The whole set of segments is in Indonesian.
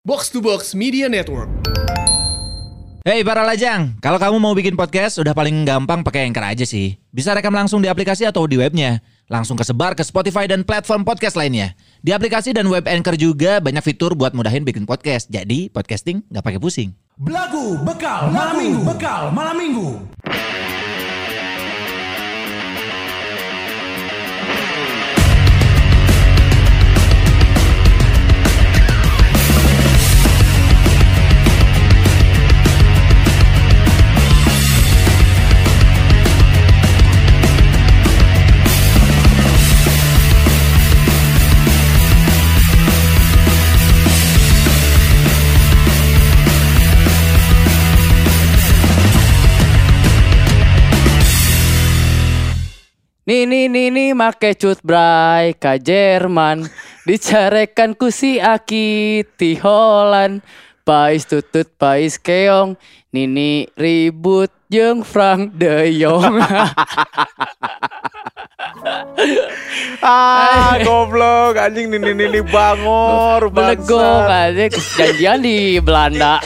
Box to Box Media Network. Hey para lajang, kalau kamu mau bikin podcast udah paling gampang pakai Anchor aja sih. Bisa rekam langsung di aplikasi atau di webnya. Langsung kesebar ke Spotify dan platform podcast lainnya. Di aplikasi dan web Anchor juga banyak fitur buat mudahin bikin podcast. Jadi podcasting nggak pakai pusing. Belagu bekal malam minggu bekal malam minggu. Nini nini make cut bray ka Jerman. Dicarekan ku si Aki ti Holland. Pais tutut pais keong. Nini ribut jeung Frank de Jong. Ah, goblok. Anjing nini nini bangor Belegong bangsa. aja. Janjian di Belanda.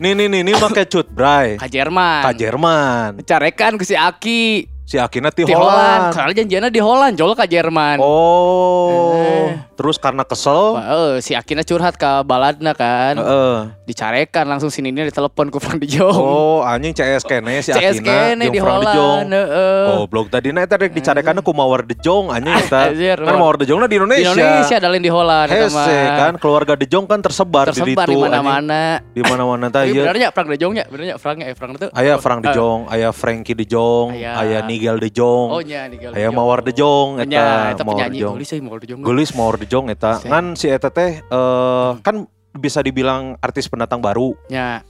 Nini nini make cut bray. ka Jerman. Ka Jerman. dicarekan ku si Aki Si Akina ti di Holland Holland. soalnya janjiannya di Holland jol ka Jerman Oh, Eh. terus karena kesel, Wah, eh, si Akina curhat ke baladna kan Heeh. dicarekan langsung sini ini ditelepon ku Frank de Jong Oh, anjing CS kene si CS Akina di. Holland heeh. Goblok tadi na eta rek dicarekan ku Mawar de Jong anjing eta. Anjir, Kan Mawar de Jongna di di Indonesia. Indonesia ada lain di Holland Hese kan keluarga de Jong kan tersebar, tersebar di di ditu, mana-mana anjing. Di mana-mana tah ieu. benernya Frank de Jongnya benernya Franknya eh Frank itu Aya Frank de Eh, aya Frankie de Jong, Aya. Nigel de Jong. oh nya Nigel Aya Jong. Mawar de Jong eta, Nya, penyanyi de Jong. euy Mawar de Jong Gelis Mawar de Jong eta. Ngan si eta teh eh, kan bisa dibilang artis pendatang baru. nya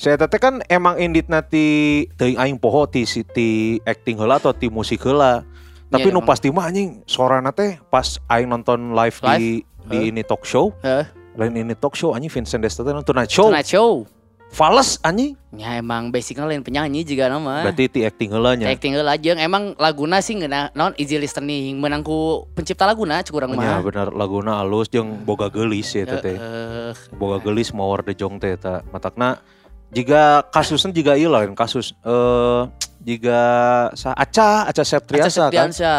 Si eta teh kan emang indit nanti teuing aing poho ti si ti acting heula atau ti musik heula. Tapi Iya, nu pasti mah anjing suarana teh pas aing nonton live, di di ini talk show. Heh. Lain ini talk show anjing Vincent Desta teh nonton show. Tonight Show Fales anjing. nya emang basicnya lain penyanyi juga nama Berarti ti acting heula nya. acting heula jeung emang laguna sih ngeuna non easy listening menangku pencipta laguna cek urang Nya mah bener laguna alus jeung boga gelis ya teh. Heeh. boga gelis mawar de jong teh eta matakna jika kasusnya juga ieu lain kasus eh jika sa aca aca Septriasa Aca kan Septriansyah,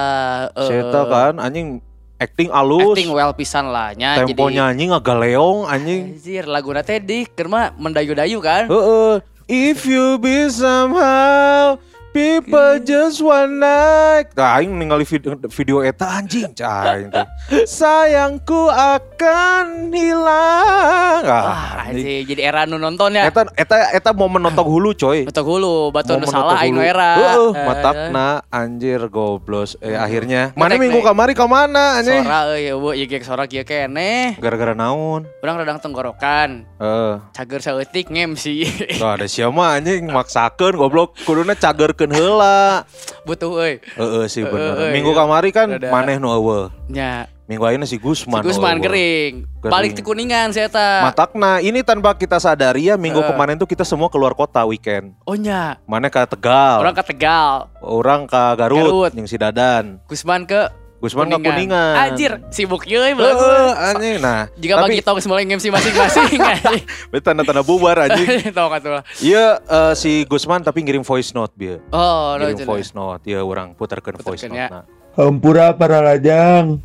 eh, eta kan anjing acting alus acting well pisan lah nya. Tempo jadi nyanyi ngagaleong anjing. Anjir, laguna teh di keur mah mendayu-dayu kan. heeh. If you be somehow people just one night nah, aing ningali video, video eta anjing cai sayangku akan hilang ah, anjing. jadi era nu nonton ya. Eta eta eta momen nonton hulu coy. Betul hulu, batu nu salah nonton aing nu era. Heeh, Eh, matakna anjir goblos. Eh akhirnya mana minggu kamari ke mana anjing? Sora euy eueuh ieu ge sora kieu keneh. Gara-gara naon? Urang radang tenggorokan. Eh, Cager saeutik ngemsi. tuh ada siapa anjing maksakeun goblok kuduna cagerkeun heula. Butuh euy. Heeh sih bener. Minggu iya. kamari kan maneh nu eueuh. Nya, Minggu ayeuna si si Gusman. Gusman eueuh. gering. Gering. Balik ti Kuningan saya eta. Matakna ini tanpa kita sadari ya minggu Heeh. kemarin tuh kita semua keluar kota weekend. Oh nya, Mana ke Tegal, orang ke Tegal. orang ke Garut, Garut. yang si Dadan. Gusman ke Gusman ke Kuningan. Anjir, sibuk ieu euy Heeh, anjing. Nah, Jika tapi- bagi tong mulai ngemsi masing-masing anjing. Tanda-tanda bubar anjing. Tahu kan tuh. Iya eh, si Gusman tapi ngirim voice note. Oh, no, Ngirim voice note. Iya orang putarkeun voice Puterkeun, note. ya. Nah. Hampura para lajang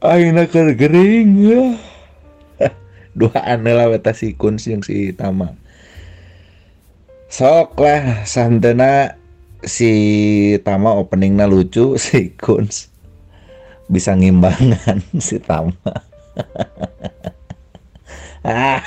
Aina keur gering ya. Dua ane lah weta si Kuns yang si Tama Sok lah santena si Tama openingnya lucu si Kuns bisa ngimbangan si Tama ah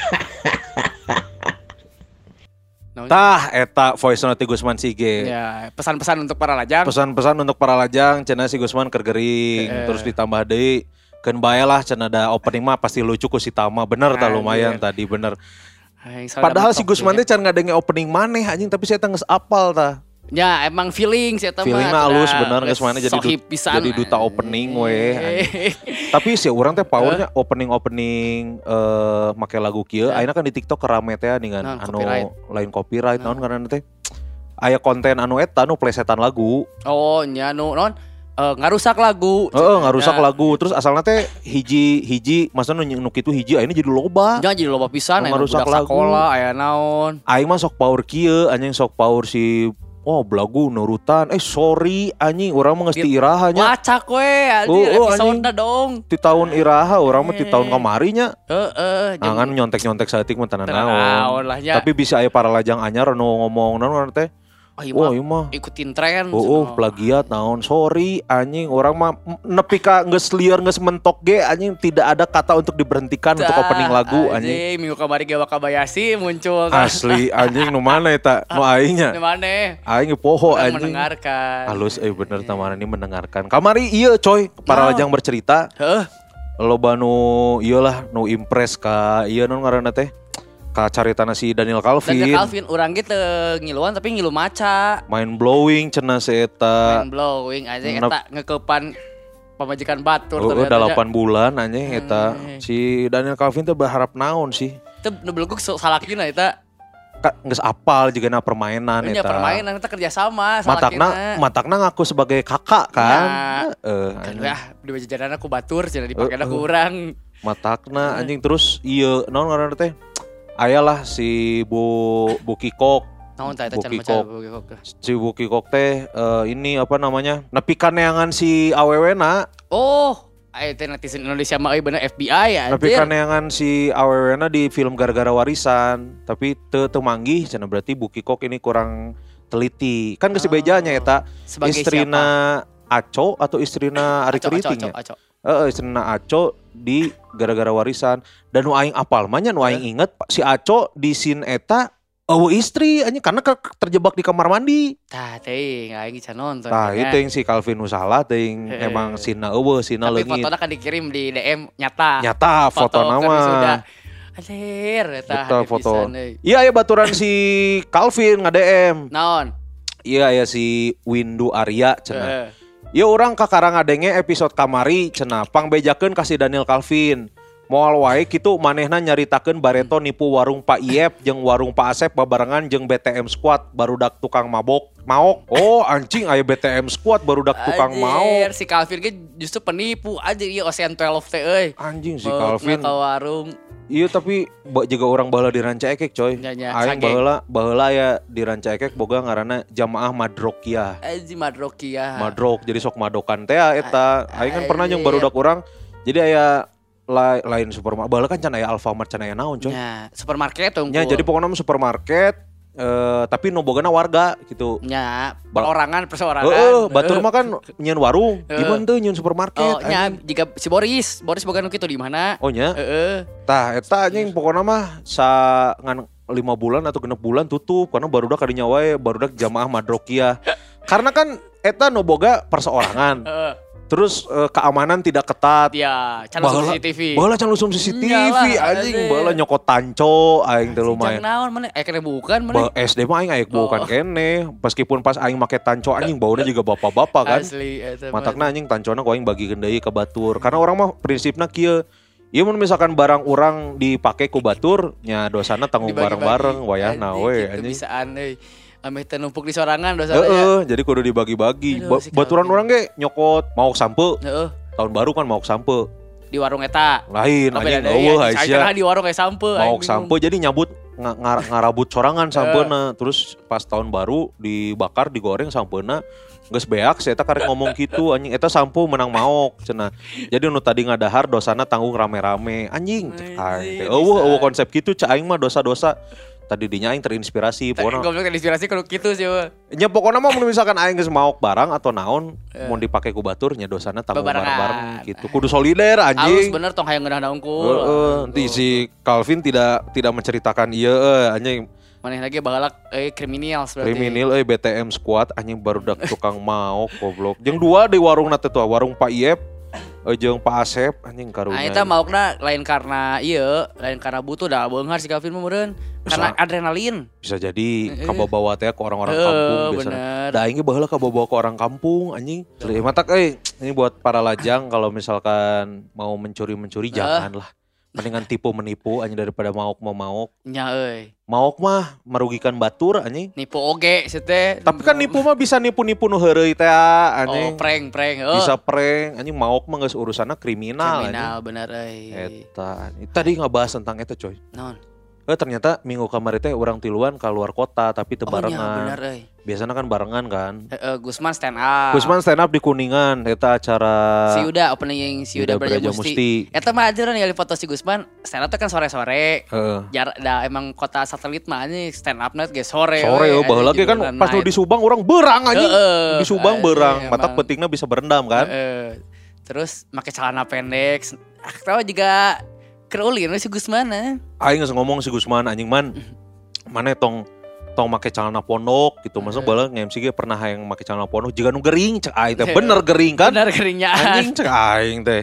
No, Tah eta voice note Gusman Sige. Ya, pesan-pesan untuk para lajang. Pesan-pesan untuk para lajang cenah si Gusman keur gering Eh. terus ditambah deui keun bae lah cenah ada opening mah pasti lucu ku si Tama. Bener tah Anjir. lumayan tadi bener. Ay, Padahal si Gusman ya. teh can ngadenge opening maneh anjing tapi saya teh geus apal tah. Ya, emang feeling sih eta mah. Feeling mah halus bener mana jadi du- jadi duta opening we. Eh. Tapi sih orang teh powernya opening opening eh make lagu kieu Ya. ayeuna kan di TikTok kerame teh dengan Naon, anu copyright. lain copyright naon ngaranna teh aya konten anu eta anu plesetan lagu Oh, nya nu non eh, ngarusak lagu. Heeh, nggak rusak Nah, lagu. Terus asalnya teh hiji hiji maksudnya nu nu kitu hiji ayeuna jadi loba. Jangan jadi loba pisan aya ngarusak lagu. sekolah aya naon. Aing mah sok power kieu anjing sok power si Oh belagu nurutan Eh sorry anjing Orang mah geus ti iraha nya Wacak we Oh, anjir oh, episode anjing. dong. Ti tahun iraha Orang mah ti tahun Eh. kamarinya Heeh, kan nyontek-nyontek saeutik mah tenan naon. Tapi bisa aya para lajang anyar nu ngomong naon teh Oh, iya Wah mah ieu mah. Ikutin tren. Oh, oh plagiat naon. Sorry anjing. Orang mah nepi ka geus lieur geus mentok ge anjing. Tidak ada kata untuk diberhentikan untuk opening lagu anjing. Minggu kemarin Gawa Kabayashi muncul kan. asli anjing nu mana eta? Nu aingnya. Di mana? aing ge poho anjing. mendengarkan. halus eh bener tamara ini mendengarkan. Kamari iya coy. Para lajang bercerita. Heuh, loba nu iyalah nu impress ka iya nu ngaranna teh ka caritana si Daniel Calvin, Dan Calvin orang gitu ngiluan tapi ngilu maca. mind blowing cenah si eta Mind blowing aja Nep- eta ngekepan pemajikan batur Oh, udah 8 bulan anjing eta Hmm. si Daniel Calvin tuh berharap naon sih Itu nebelguk salakina eta. Geus apal juga na permainan eta permainan eta kerja sama matakna matakna ngaku sebagai kakak kan Heeh, Kan anjing. ya di bajajaran aku batur cenah dipake Eh, aku eh. urang. matakna anjing terus iya naon ngaranna teh ayalah si Bu Bu Kikok Naon tah eta can Buki maca Kok. buki kok. si Bu Kikok teh eh, ini apa namanya nepi kaneangan si awewena Oh, ayo teh netizen Indonesia mah euy bener FBI ya. anjir. kaneangan si awewena di film gara-gara warisan tapi teu teu manggih cenah berarti Bu Kikok ini kurang teliti kan geus Oh. bejanya eta istrina Aco atau istrina Ari Keriting ya? aco, aco. Heeh, istrina Aco di gara-gara warisan dan nu aing apal mah nya nu aing inget si Aco di scene eta eueuh istri anjing karena ke- terjebak di kamar mandi. Tah teuing aing can nonton. Tah ya. itu yang si Calvin nu salah teuing emang sina eueuh sina Tapi leungit. fotonya kan dikirim di DM nyata. Nyata foto kan nama. Anjir, eta foto. Iya ya baturan si Calvin nge-DM. Naon? Iya ya si Windu Arya cenah. Ya orang kakarang ngadenge episode kamari cenah pangbejakeun kasih Daniel Calvin. Moal wae kitu manehna nyaritakeun Bareto nipu warung Pak Iep jeung warung Pak Asep babarengan jeung BTM Squad barudak tukang mabok maok. Oh anjing aya BTM Squad barudak tukang maok. si Calvin ge justru penipu aja ieu Ocean 12 teh euy. Anjing si Calvin. Ke warung. Iya tapi juga orang baheula di Ranca Ekek coy. Nya, Aing baheula baheula ya di Ranca Ekek boga ngaranna Jamaah Madrokia. Aji Madrokia. Madrok jadi sok madokan teh eta. Aing kan pernah yang Anjir. barudak orang. Jadi aya la- lain supermarket. Baheula kan can aya Alfamart can aya naon coy. Nya, supermarket tuh. Nya jadi pokoknya mah supermarket eh tapi nu bogana warga gitu. Ba- perorangan perseorangan. Heeh, batur mah kan nyeun warung. Heeh. Gimana tuh nyeun supermarket? Oh, nya jika si Boris, Boris boga nu kitu di mana? Oh nya. Heeh. Tah eta anjing pokoknya mah sa ngan lima bulan atau genep bulan tutup karena barudak kadinya wae barudak jamaah madrokia. karena kan eta nu boga perseorangan. Terus eh, keamanan tidak ketat. Ya, channel Baheula- CCTV. Baheula can lusum CCTV anjing, baheula nyokot tanco aing teh lumayan. Jang naon mana? Eh kena bukan mana? SD mah aing aek bukan Oh. kene. Meskipun pas aing make tanco anjing baunya juga bapak-bapak kan. Asli mah. Matakna anjing tancona ku aing bagi deui ke batur. Karena orang mah prinsipna kieu Ieu mun misalkan barang orang dipake ku batur nya dosana tanggung bareng-bareng wayahna Anjing, we anjing. bisaan euy. Ameh teh numpuk di sorangan dosa Heeh, jadi kudu dibagi-bagi. Ba- baturan orang ge nyokot mau sampe Heeh. tahun baru kan mau sampe. Di warung eta. Lain Oh, anjing eueuh. Saya Aisyah. di warung kayak sampe. mau sampe jadi nyabut nga- ngar- ngarabut sorangan sampena terus pas tahun baru dibakar digoreng sampena geus beak saya eta karek ngomong gitu anjing eta sampo menang maok cenah jadi nu tadi ngadahar dosana tanggung rame-rame anjing cek aing Anjing, eueuh eueuh konsep gitu cek aing mah dosa-dosa tadi dinya aing terinspirasi pokoknya Goblok terinspirasi kalau gitu sih. nya pokoknya mah mun misalkan aing geus maok barang atau naon mau dipake ku batur nya dosana tanggung Bebarengan. bareng-bareng gitu kudu solider anjing bener tong hayang ngeunah unggul. Heeh, nanti si Calvin tidak tidak menceritakan iya eh, anjing Maneh lagi bahalak eh kriminal berarti. kriminal euy BTM squad anjing barudak tukang mau goblok. Jeung dua di warung nate tuh, warung Pak Iep eh, jeung Pak Asep anjing Nah, karunya. eta maukna lain karena iya, lain karena butuh dah beunghar si mah meureun. Karena Bisa. adrenalin. bisa jadi Eh, kababawa teh ke orang-orang Heeh, kampung biasanya. bener. Da aing ge baheula kababawa ke orang kampung anjing. Asli, matak euy, ini buat para lajang kalau misalkan mau mencuri-mencuri janganlah. Mendingan tipu menipu anjing daripada maok mau maok. nya euy Maok mah merugikan batur anjing. nipu oge sih teh Tapi kan nipu mah bisa nipu-nipu nu heureuy teh oh anjing. prank prank oh Bisa prank anjing maok mah geus urusanna kriminal, kriminal bener euy anjing. Eta. Tadi ngebahas tentang eta coy. non Eh ternyata minggu kemarin teh orang tiluan keluar kota tapi teu oh nya bener euy Biasanya kan barengan kan. Heeh, Gusman stand up Gusman stand up di Kuningan eta acara si Yuda opening si Yuda Yuda Braja Musti. Eta mah aja ningali foto si Gusman stand up tuh kan sore-sore Heeh. jarak dah emang kota satelit mah ini stand up net ge sore Sore we, oh, baheula ge kan pas lu di Subang orang berang anjing. Heeh, Di Subang anjing, berang, mata emang. petingnya bisa berendam kan. Heeh. terus pakai celana pendek ah tahu juga kerulin we si Gusman eh. Aing ngomong si Gusman anjing man. Mana tong tong make celana pondok gitu. Masuk bala nge-MC ge pernah yang make celana pondok juga nu gering cek aing teh. Bener gering kan? bener keringnya Anjing cek aing teh.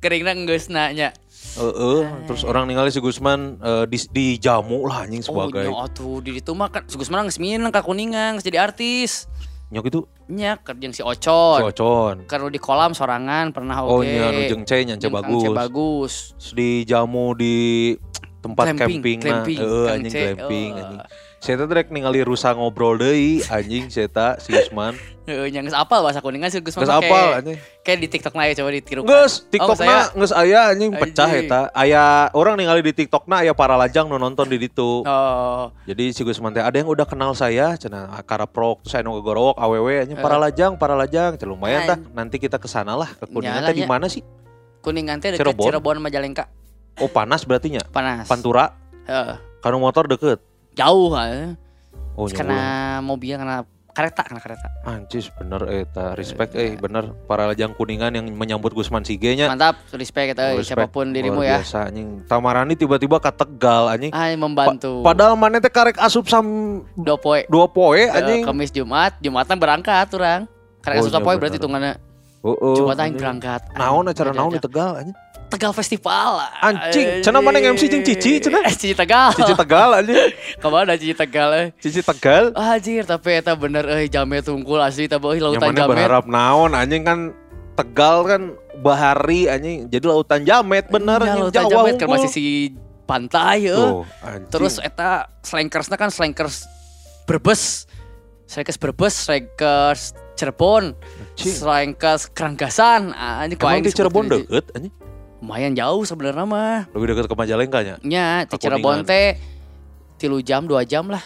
keringna geus nanya Heeh, terus orang ningali si Gusman eh, di di jamu lah anjing sebagai oh atuh di ditu mah kan si Gusman geus minang ka kuningan geus jadi artis nyok itu nya kerjang si si Ocon Ocon. Kan di kolam sorangan pernah Oh oke nya nu jeung C Kang bagus. Bagus Terus di jamu di tempat Glamping, camping, nah. anjing C. glamping Oh. anjing. Saya rek ningali rusa ngobrol deui anjing saya si Gusman. Heeh, yang geus apal bahasa kuningan sih Gusman Geus mah apal anjing. Kayak di TikTok na ya coba ditirukan. Geus Oh, TikTokna saya geus aya anjing pecah eta. Aya orang ningali di TikTokna aya para lajang nu nonton di ditu. Oh, Jadi si Gusman teh ada yang udah kenal saya cenah akara prok terus saya nu gegorok awewe anjing para lajang para lajang Cen, lumayan tah nanti kita ke sana lah ke Kuningan teh di mana sih? kuningan teh deket Cirebon. Cirebon, Majalengka. Oh panas berarti nya. Panas. Pantura Heeh. kanu motor deket. Jauh kan. Oh karena mobil karena kereta karena kereta. Anjis bener eta respect eh bener para lajang kuningan yang menyambut Gusman Sige nya. Mantap, respect kita Respect. siapa pun dirimu Luar ya. Biasa anjing. Tamarani tiba-tiba ke Tegal anjing. Ah, membantu. Padahal mana teh karek asup sam dua poe. dua poe Eh, anjing. Kamis Jumat, Jumatan berangkat orang. Karena Oh, oh, iya poe bener. berarti hitungannya Heeh. Jumatan yang anjing. berangkat. Naon acara naon di. Tegal anjing. Tegal Festival. Anjing, cenah mana yang MC jeung Cici, cenah? Eh, Cici Tegal. Cici Tegal anjing. Ke mana Cici Tegal eh? Cici Tegal. Anjir, tapi eta bener euy jamet tungkul asli eta euy Yang lautan mana jamet. berharap naon anjing kan Tegal kan bahari anjing. Jadi lautan jamet bener Ya, anjing. lautan Jawa jamet kan masih si pantai ya. Anjing. Terus eta slankersnya kan slankers Brebes. Slankers Brebes, slankers Cirebon, Anjing. slankers Keranggasan. Ah, Ini Emang di Cirebon deket anjing. Lumayan jauh sebenarnya mah. Lebih dekat ke Majalengka nya. Nya, di Cirebon teh tilu jam, dua jam lah.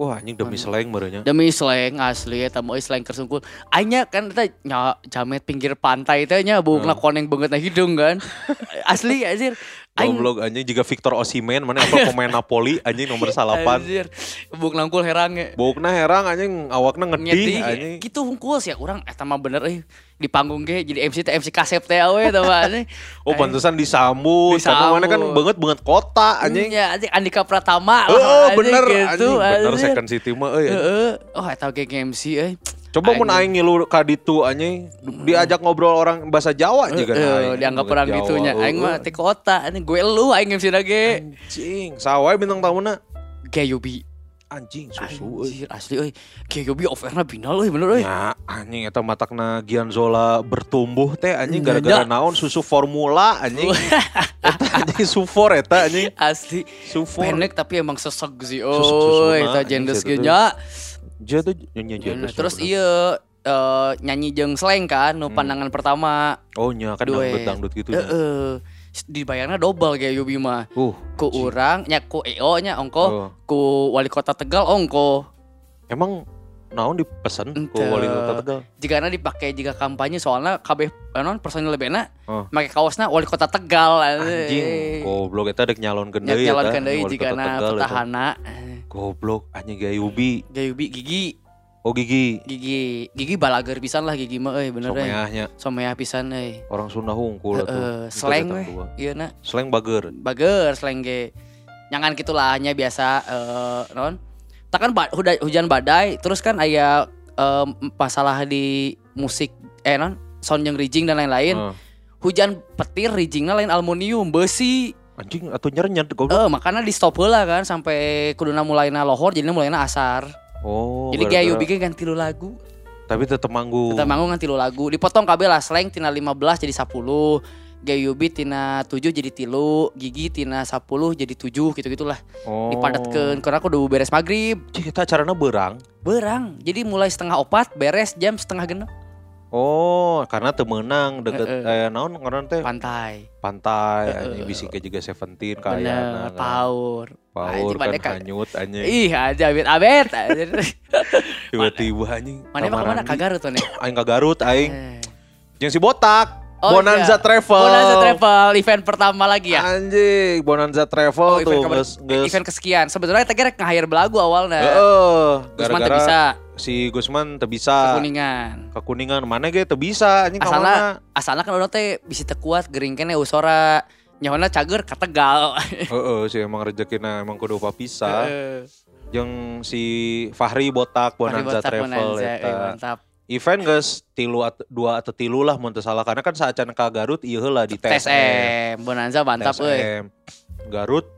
Wah anjing demi seleng merenya. Demi slang asli eta mah euy slankers unggul. Anya kan eta nya jamet pinggir pantai teh nya bungna koneng banget hidung kan. asli anjir. Goblok anjing juga Victor Osimhen mana apa pemain Napoli anjing nomor salapan. Anjir. Buk langkul herang ya. Bokna herang anjing awakna Ngedi anjing. gitu hungkul sih urang eta mah bener euy di panggung ge jadi MC teh MC kasep teh we tah anjing. Oh pantesan disambut. Karena mana kan Disambut. banget banget kota anjing. Ya, anjing Andika Pratama Oh, lah, anjing, bener gitu, anjing. Bener anjing. second city mah euy. Heeh. Oh eta ge MC euy. Coba mun Anjing. aing ngilu ka ditu anjing diajak ngobrol orang bahasa Jawa juga Heeh, dianggap orang gitunya. Aing mah ti kota anjing gue lu aing MC na ge. Anjing, sawai bintang tamuna. Gayubi. Anjing susu. Anjir asli euy. Gayubi off airna binal euy bener euy. Ya, anjing eta matakna Gianzola bertumbuh teh anjing gara-gara naon susu formula anjing. eta anjing sufor eta anjing. Asli Sufor. pendek tapi emang sesek sih. Oh, eta jendes ge nya. Dia tuh nyanyi Ya, jelas. Terus iya eh, nyanyi jeung slang kan nu pandangan pertama. Oh nya kan dangdut dangdut gitu. nya. Heeh. Dibayarnya double kayak Yubi mah. Uh, Ku urang nya ku EO nya ongko, Oh. ku wali kota Tegal ongko. emang naon dipesan ku wali kota Tegal? Jika dipakai jika kampanye soalnya kabeh non personil lebena Oh. make kaosna wali kota Tegal Anjing, goblok eta dek nyalon Nya gendeuy nyalon wali jika na Tegal eta. Goblok anjing Gayubi. Gayubi gigi Oh gigi. gigi gigi balager pisan lah gigi mah euy bener euy. Someahnya Someah pisan euy. orang Sunda hungkul atuh. Weh. dua. Iya na. Slang bager. Bager slang ge. Nyangan gitulah nya biasa eh non. Takan ba huda- hujan badai terus kan aya em, masalah di musik eh non sound yang rijing dan lain-lain. Heeh. Hujan petir rijingnya lain aluminium besi. Anjing atau nyerenyet goblok. Eh makanya di stop heula kan sampai kuduna mulainya lohor jadinya mulainya asar. Oh. Jadi gara-gara- kayak bikin ganti lu lagu. Tapi tetep manggung. Kita manggung ganti lu lagu. Dipotong kabel lah slang tina 15 jadi 10. Gayubi tina 7 jadi tilu, Gigi tina 10 jadi 7 gitu-gitulah. Oh. Dipadatkeun karena aku udah beres maghrib. Kita acarana berang. Berang. Jadi mulai setengah opat beres jam setengah genep Oh, karena temenang deket Heeh. eh naon ngaran teh pantai. pantai Heeh. anjing bisike juga Seventeen Bener, kayana. paur. Paur kan ka- hanyut anjing. Ih, aja abet abet. Tiba-tiba anjing. Mana emang ke mana? Kagarut tuh nih. Aing ka Garut aing. Eh. Yang si botak. Oh, Bonanza iya. Travel. Bonanza Travel event pertama lagi ya. Anjing, Bonanza Travel Oh, tuh event, geus. event kesekian. Sebetulnya kita kira nge-hire belagu awalnya. Heeh, Gusman teu gara-gara bisa si Gusman bisa. kuningan. Ke Kuningan mana ge bisa anjing. Asalnya asalnya kan orang teh bisa teu kuat gering kene usora. Nyahona cager ka Tegal. Heeh, sih emang rezekina emang kudu papisah. Heeh. Jeung si Fahri botak Bonanza Botak Travel Bonanza, eta. eh, mantap. Event guys tilu at, dua atau tilu lah mun teu salah karena kan saacan ka Garut ieu heula di TSM. TSM Bonanza mantap euy. Garut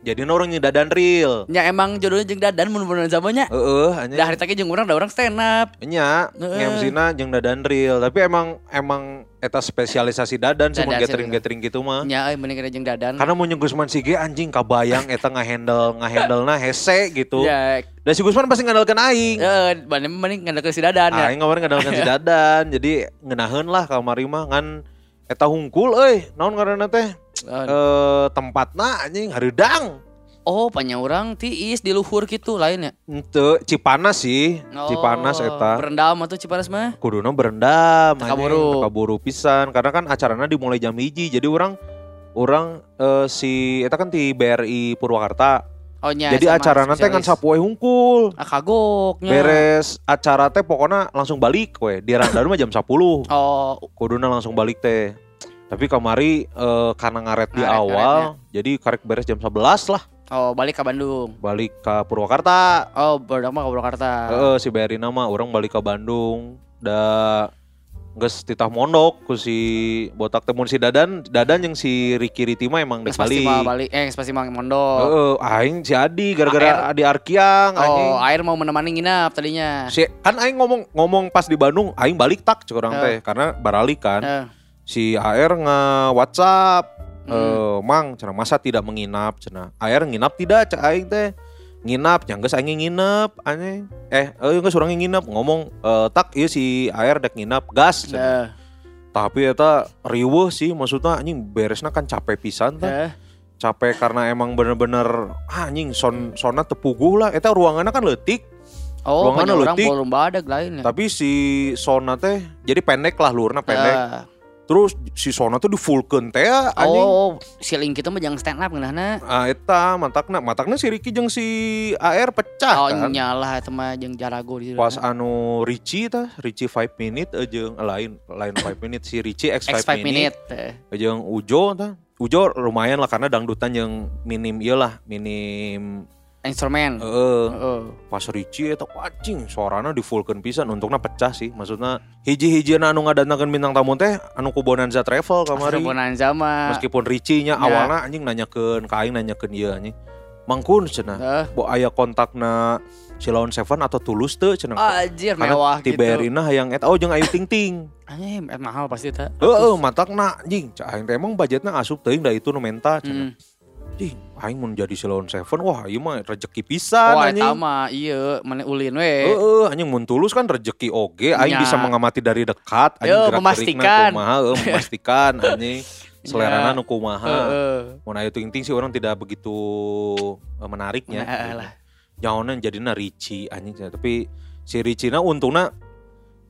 jadi orang nyedadan real. Nya emang jodohnya jeung Dadan mun Bonanza mah nya. Heeh, Da hanya hari tadi jeung urang da urang stand up. nya ngemsina jeung dadan real, tapi emang emang eta spesialisasi dadan sih mun Dadan, gathering-gathering gitu mah. Nya euy mending kena jeung Dadan. Karena mau nyeng Gusman Sige anjing kabayang eta ngahandle ngahandle na hese gitu. Ya, Dan si Gusman pasti ngandalkeun aing. eh mending mending ngandalkeun si Dadan ya. Aing kemarin ngandalkeun si dadan. Jadi ngeunaheun lah kamari mah ngan eta hungkul euy. Naon ngaranna teh? Eh, tempatna anjing hareudang. Oh, panya orang tiis di luhur gitu lain ya. Ente Cipanas sih. Cipanas Oh, eta. Berendam atau Cipanas mah? Kuduna berendam Teka anjing, buru. teka buru pisan karena kan acaranya dimulai jam hiji jadi orang orang eh, si eta kan di BRI Purwakarta Oh nya. jadi acarana teh kan sapoe hungkul Ah kagoknya. beres acara teh pokoknya langsung balik we di Randaru mah jam 10 Oh, kuduna langsung balik teh tapi kamari eh, karena ngaret di awal jadi karek beres jam 11 lah oh balik ke Bandung. balik ke Purwakarta Oh, berdampak mah ke Purwakarta. Heeh, si BRI nama orang balik ke Bandung da geus titah mondok ku si botak temun si Dadan Dadan yang si Riki Ritima emang dek mah balik. Eh, pasti mah mondok. Heeh, aing si Adi gara-gara Adi Arkiang anjing Oh, air mau menemani nginap tadinya. si kan aing ngomong ngomong pas di Bandung aing balik tak cek orang Eh. teh karena baralik kan Eh, si AR nge WhatsApp Hmm. eh mang cenah masa tidak menginap? Cenah AR nginap tidak cek aing teh? Nginap yang geus aing nginep anjing eh eh geus urang nginep? Ngomong eh, tak ieu si AR dek nginap gas cenah. eh, tapi eta riweuh sih maksudnya anjing beresna kan capek pisan tah. Eh. capek karena emang bener-bener ah, anjing son sonna tepuguh lah. Eta ruangannya kan leutik. Oh, Ruanganna banyak orang badak lain ya. tapi si sona teh jadi pendek lah lurna pendek. Eh, terus si sona tuh di fullkeun teh anjing Oh, si Link kita mah jangan stand up ngeunahna. Ah eta matakna matakna si Ricky jeung si AR pecah Oh, kan. nyalah eta mah jeung Jarago di Pas anu Richie tah, Richie 5 minute eh, jeung eh, lain lain 5 minute si Richie X 5 X5 minute, minute. eh. jeung Ujo tah. Ujo lumayan lah karena dangdutan yang minim ieu lah, minim Instrumen. heeh. Heeh. Pas Richie eta wacing suarana di fullkeun pisan untungna pecah sih. Maksudna hiji-hijieuna anu ngadatangkeun bintang tamu teh anu ku Bonanza Travel kamari. Bonanza mah. Meskipun Richie-nya Ya. awalnya anjing nanyakeun ka aing nanyakeun ieu anjing. Mangkun cenah. Eh, Bo aya kontakna Cilaun Seven atau Tulus teu cenah. Anjir Karena mewah gitu. BRI na hayang eta oh jeung Ayu Ting Ting. Anjir eh, mahal pasti eta. Heeh, matakna anjing. Cak aing teh emang budgetna asup teuing da itu nu menta cenah. Hmm. Anjing, aing mun jadi Cilaun Seven wah ieu mah rezeki pisan Wah, anjing. iya mana ulin we. Heeh, anjing mun tulus kan rezeki oge, aing bisa mengamati dari dekat, anjing Yo, gerak-gerikna memastikan. kumaha, heuh, memastikan anjing. Selerana Ya. nu kumaha. Heeh. Mun Ayu Ting Ting sih orang tidak begitu eh, menariknya. Nah, lah. Jauhnya jadinya Ricci anjing tapi si Ricci na untungna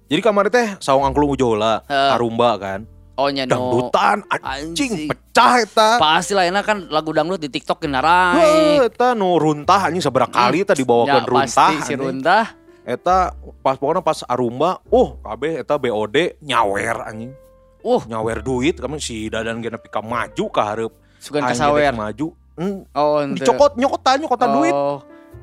jadi kamar teh saung angklung ujola Heeh. Arumba kan Oh nya no. dangdutan anjing Anjing. pecah eta Pasti lah enak kan lagu dangdut di TikTok. Heuh, eta nu runtah anjing seberapa kali eta dibawakeun Ya, runtah pasti si runtah. eta pas pokoknya pas Arumba oh kabeh eta BOD nyawer anjing Uh, nyawer duit kami si dadan gena pika maju ka hareup sugan kasawer. maju hmm, Oh, ente. dicokot nyokotan nyokotan duit Oh,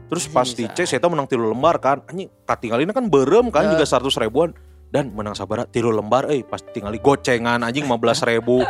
terus pas dicek saya menang tilu lembar kan anjing katinggalina kan berem kan Ya. juga seratus ribuan dan menang sabara tilu lembar eh pas tinggali gocengan anjing 15 ribu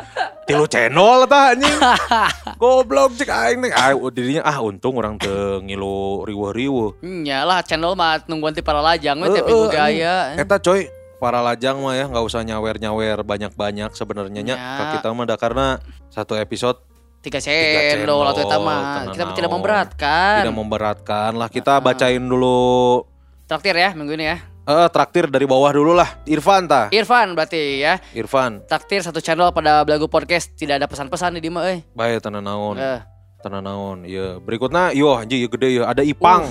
tilu channel tah anjing goblok cek aing nih ah dirinya ah untung orang teu ngilu riweuh-riweuh Nya lah channel mah nungguan ti para lajang minggu anjing. gaya. Eta coy para lajang mah ya nggak usah nyawer-nyawer banyak-banyak sebenarnya nya. Ya. Kita mah dah karena satu episode Tiga cendol, cendol atau eta mah. Kita tidak memberatkan. tidak memberatkan lah. Kita bacain dulu Traktir ya minggu ini ya. Eh traktir dari bawah dulu lah. Irfan tah. Irfan berarti ya. Irfan. Traktir satu channel pada Belagu Podcast tidak ada pesan-pesan di Dima euy. Baik tenan naon. Eh, Tenan naon. Iya. Berikutnya yo anjing ieu gede ya. Ada Ipang.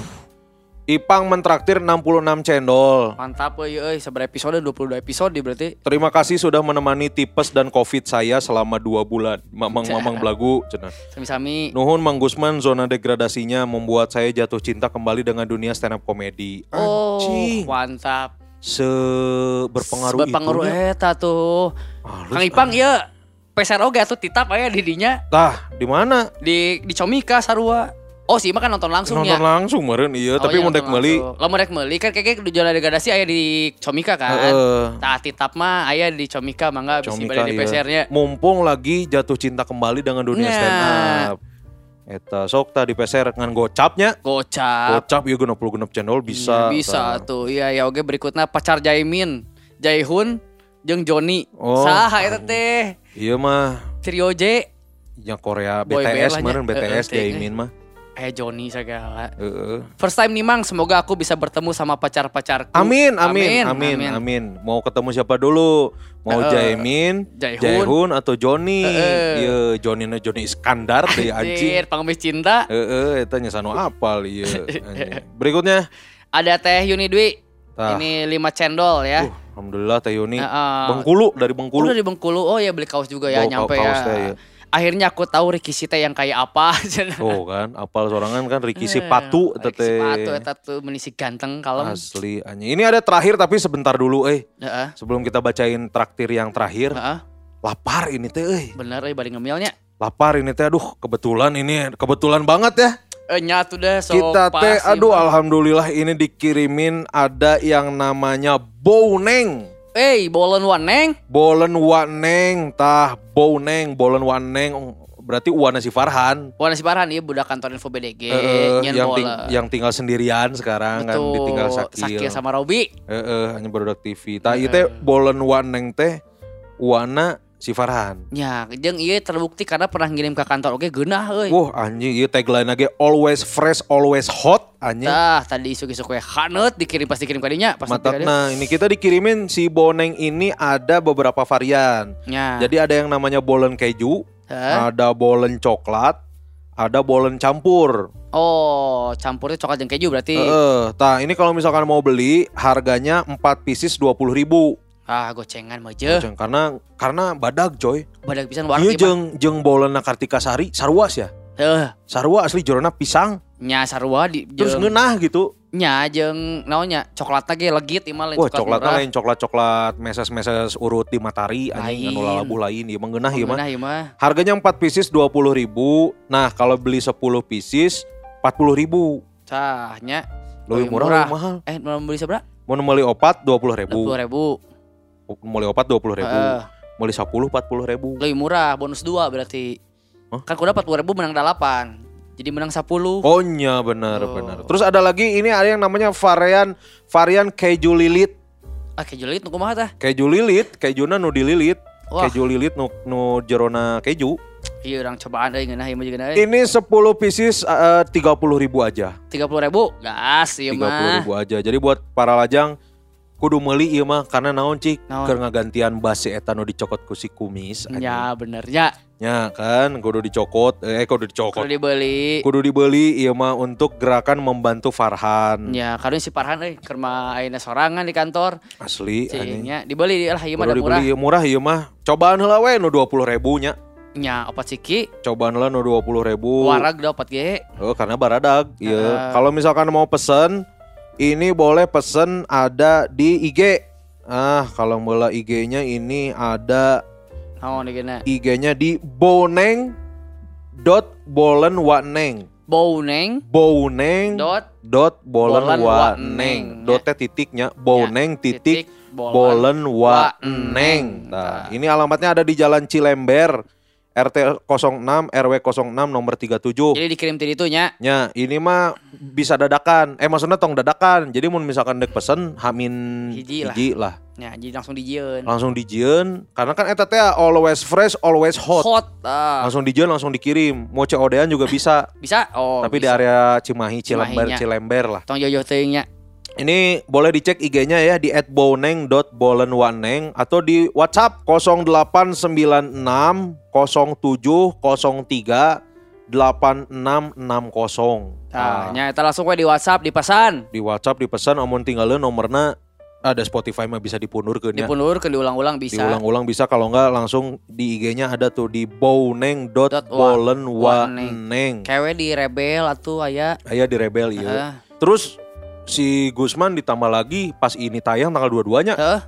Ipang mentraktir 66 cendol. mantap euy euy sabar episode 22 episode berarti. Terima kasih sudah menemani tipes dan covid saya selama dua bulan. Mamang-mamang belagu. cenah. Sami-sami. Nuhun Mang Gusman zona degradasinya membuat saya jatuh cinta kembali dengan dunia stand up komedi. Oh, Anjing. mantap. Se berpengaruh, Berpengaruh eta tuh. Halus, Kang Ipang ya peser oge atuh titap aya di dinya Tah, di mana? di di Comika sarua. Oh sih mah kan nonton langsung Nonton ya. langsung meren iya, Oh, tapi iya, mau nonton meuli. langsung. Lamun dek meuli kan kayak di zona degradasi aya di Comika kan. Heeh. Tah titap mah aya di Comika mangga bisa di iya. pesernya. Mumpung lagi jatuh cinta kembali dengan dunia Nah. stand up. Eta sok tadi peser ngan gocapnya. Gocap. Gocap ieu genep puluh genep channel bisa. Iya, bisa tah. tuh. Iya ya oke berikutnya pacar Jaimin, Jaihun jeung Joni. Oh. Saha eta teh? Iya mah Trio J yang Korea Boy BTS meren BTS Jaimin mah. Eh Joni segala. Heeh. First time nih Mang, semoga aku bisa bertemu sama pacar-pacarku. Amin, amin, amin, amin, Mau ketemu siapa dulu? Mau Heeh. Jaimin, Jaihun. Jaihun atau? Heeh. Iya, Johnny na Johnny Iskandar teh anjing. Anjir, pengemis cinta. Heeh, eta nya sanu apal ieu. anjing. Berikutnya, Ada Teh Yuni Dwi. Tah. Ini 5 cendol ya. uh, alhamdulillah Teh Yuni. Heeh. Bengkulu dari Bengkulu. Udah di Bengkulu. Oh ya beli kaos juga ya Bawa nyampe kaos ya. teh, ya. Akhirnya aku tahu Ricky Sita yang kayak apa. Oh kan, apal sorangan kan Ricky Eh, Sipatu eta Ricky Sipatu teh. eta tuh menisi ganteng kalem. Asli anjing. Ini ada terakhir tapi sebentar dulu eh. Heeh. Sebelum kita bacain traktir yang terakhir, Heeh. lapar ini teh euy. Bener euy bari ngemilnya. Lapar ini teh aduh kebetulan ini kebetulan banget ya. Eh nyatu deh sok Kita teh aduh Bang. alhamdulillah ini dikirimin ada yang namanya Bouneng. Eh, bolen waneng. Bolen Waneng tah Bouneng, Bolen Waneng berarti Wana si Farhan. Wana si Farhan iya budak kantor info BDG, Eh, nyen yang, ting- yang tinggal sendirian sekarang kan Betul. ditinggal Sakil. Sakil sama Robi. Heeh, hanya baru TV. Tah ieu teh Bolen Waneng teh Wana si Farhan. Ya, jeung ieu terbukti karena pernah ngirim ke kantor oke geunah euy. Wah anjing ieu tagline lagi always fresh always hot anjing. Tah, tadi isu-isu kue haneut dikirim pas dikirim kadinya pas. Nah, ini kita dikirimin si boneng ini ada beberapa varian. Ya. Jadi ada yang namanya bolen keju, Hah? ada bolen coklat, ada bolen campur. Oh, campurnya coklat jeung keju berarti. Heeh. Nah, ini kalau misalkan mau beli harganya 4 pieces 20.000 ribu. Ah, gocengan mah je. Karena karena badag coy. Badak pisan warna Iya ieu. jeung jeung bolen Kartika Sari sarua ya. Heuh, Sarua asli jorona pisang. nya sarua di Terus jeung ngeunah gitu. nya jeung naonnya coklatna ge legit lain Wah, coklat coklatnya murah. lain coklat-coklat meses-meses urut di matahari anjing Lain. anu lalabu lain ieu mah ngeunah ieu mah. Mengenah ieu mah. Harganya 4 pieces 20.000 ribu. Nah kalau beli 10 pieces 40.000 ribu. Cahnya Lebih murah, murah. lebih mahal. eh mau beli seberapa? Mau beli opat 20.000 ribu. 20 ribu. Mau beli opat 20.000 ribu. Heeh. Mau beli 10 40.000 ribu. Lebih murah, bonus 2 berarti. Hah? Kan kuda 40 ribu menang 8. Jadi menang 10. Oh iya benar Oh. benar. Terus ada lagi ini ada yang namanya varian varian keju lilit. Ah keju lilit nu kumaha tah? Keju lilit, kejuna nu dililit. Wah. Keju lilit nu, nu jerona keju. Iya orang cobaan euy ngeunah ieu mah jeung euy. Ini 10 pieces eh, 30.000 ribu aja. 30 ribu. Gas 30 mah. ribu aja. Jadi buat para lajang kudu meuli ieu mah karena naon cik Naon? keur ngagantian base eta nu dicokot ku si kumis anjing. Ya bener ya. nya kan kudu dicokot eh kudu dicokot Kalau dibeli. kudu dibeli ieu mah untuk gerakan membantu Farhan Ya, karena si Farhan euy keur mah ayeuna sorangan di kantor. asli Cingnya dibeli lah ieu mah kudu murah. dibeli ieu murah ieu mah cobaan heula we nu 20 ribu nya Nya opat siki cobaan heula nu 20 ribu warag dapat ge. oh karena baradag iya Heeh. kalau misalkan mau pesen ini boleh pesen ada di IG ah kalau bola IG-nya ini ada? IG-nya di boneng dot bolen waneng Bouneng boneng? Dot dot bolen Bolen waneng dotnya titiknya boneng titik bolen bolen waneng waneng. nah Nah. ini alamatnya ada di Jalan Cilember RT 06 RW 06 nomor 37 Jadi dikirim tadi itu nya. Ya, ini mah bisa dadakan. Eh maksudnya tong dadakan. Jadi mun misalkan dek pesen hamin Hiji lah. hiji lah. Ya, jadi langsung dijieun. langsung dijieun karena kan eta teh always fresh always hot, Hot. ah. langsung dijieun langsung dikirim mau COD-an juga bisa Bisa? Oh, tapi di bisa. area Cimahi Cilember. Cilember lah Tong jojo teuing nya. Ini boleh dicek IG-nya ya di @boneng.bolenwaneng atau di WhatsApp 0896 0703 8660 Tah, nya eta langsung we di WhatsApp dipesan. di WhatsApp dipesan omong tinggalin nomornya ada Spotify mah bisa dipundurkeun ya. Dipundurkeun diulang-ulang bisa. Diulang-ulang bisa kalau enggak langsung di IG-nya ada tuh di bowneng.bolenwaneng. Kewe di rebel atuh aya. Aya di Rebel iya. Heeh. Terus si Gusman ditambah lagi pas ini tayang tanggal 22-nya Heeh.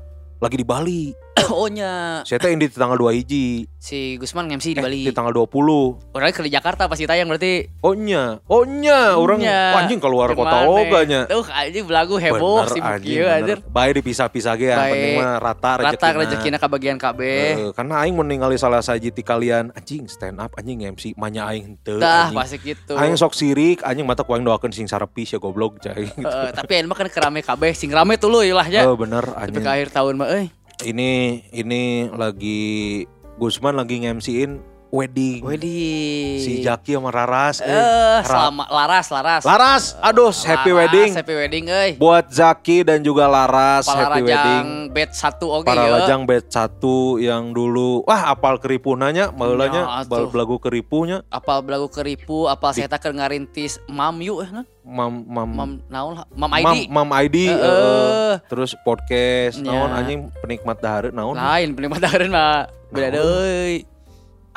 lagi di Bali. Oh nya. Saya teh ini di tanggal 2 hiji. Si Gusman MC di Eh, Bali. di tanggal 20. Orangnya ke di Jakarta pasti tayang berarti. Oh nya, oh nya, orang Nya. anjing keluar kota Gimana? oganya. Tuh anjing belagu heboh sih anjing, kieu bener. anjir. Baik dipisah-pisah ge yang penting mah rata Rata rezekina. ka bagian KB. Eh, karena aing meninggali salah saji ti kalian anjing stand up anjing MC manya aing teu Dah pasti gitu. Aing sok sirik anjing mata ku aing doakeun sing sarepis ya goblok cai. Gitu. Heeh, tapi ini mah kan kerame KB sing rame tuh lu lah ya. Oh bener Tapi anjing. ke akhir tahun mah euy. Ini ini lagi Gusman lagi nge-MC-in wedding. Wedi. Si Jaki sama Raras. Eh, Ra- selama laras laras. Laras, aduh happy Laras, wedding. Happy wedding euy. Buat Zaki dan juga Laras Para happy wedding. rajang bet 1 oge Para ya. lajang bet satu yang dulu wah apal keripunanya Ya, maulanya bal atuh. belagu keripunya Apal belagu keripu, apal saya tak ngarintis Mam Yu eh nah. mam mam Mam naon? Mam mam, ID. mam ID Heeh. eh, terus podcast Ya. naon anjing penikmat dahar naon Lain penikmat dahareun mah. Beda deui.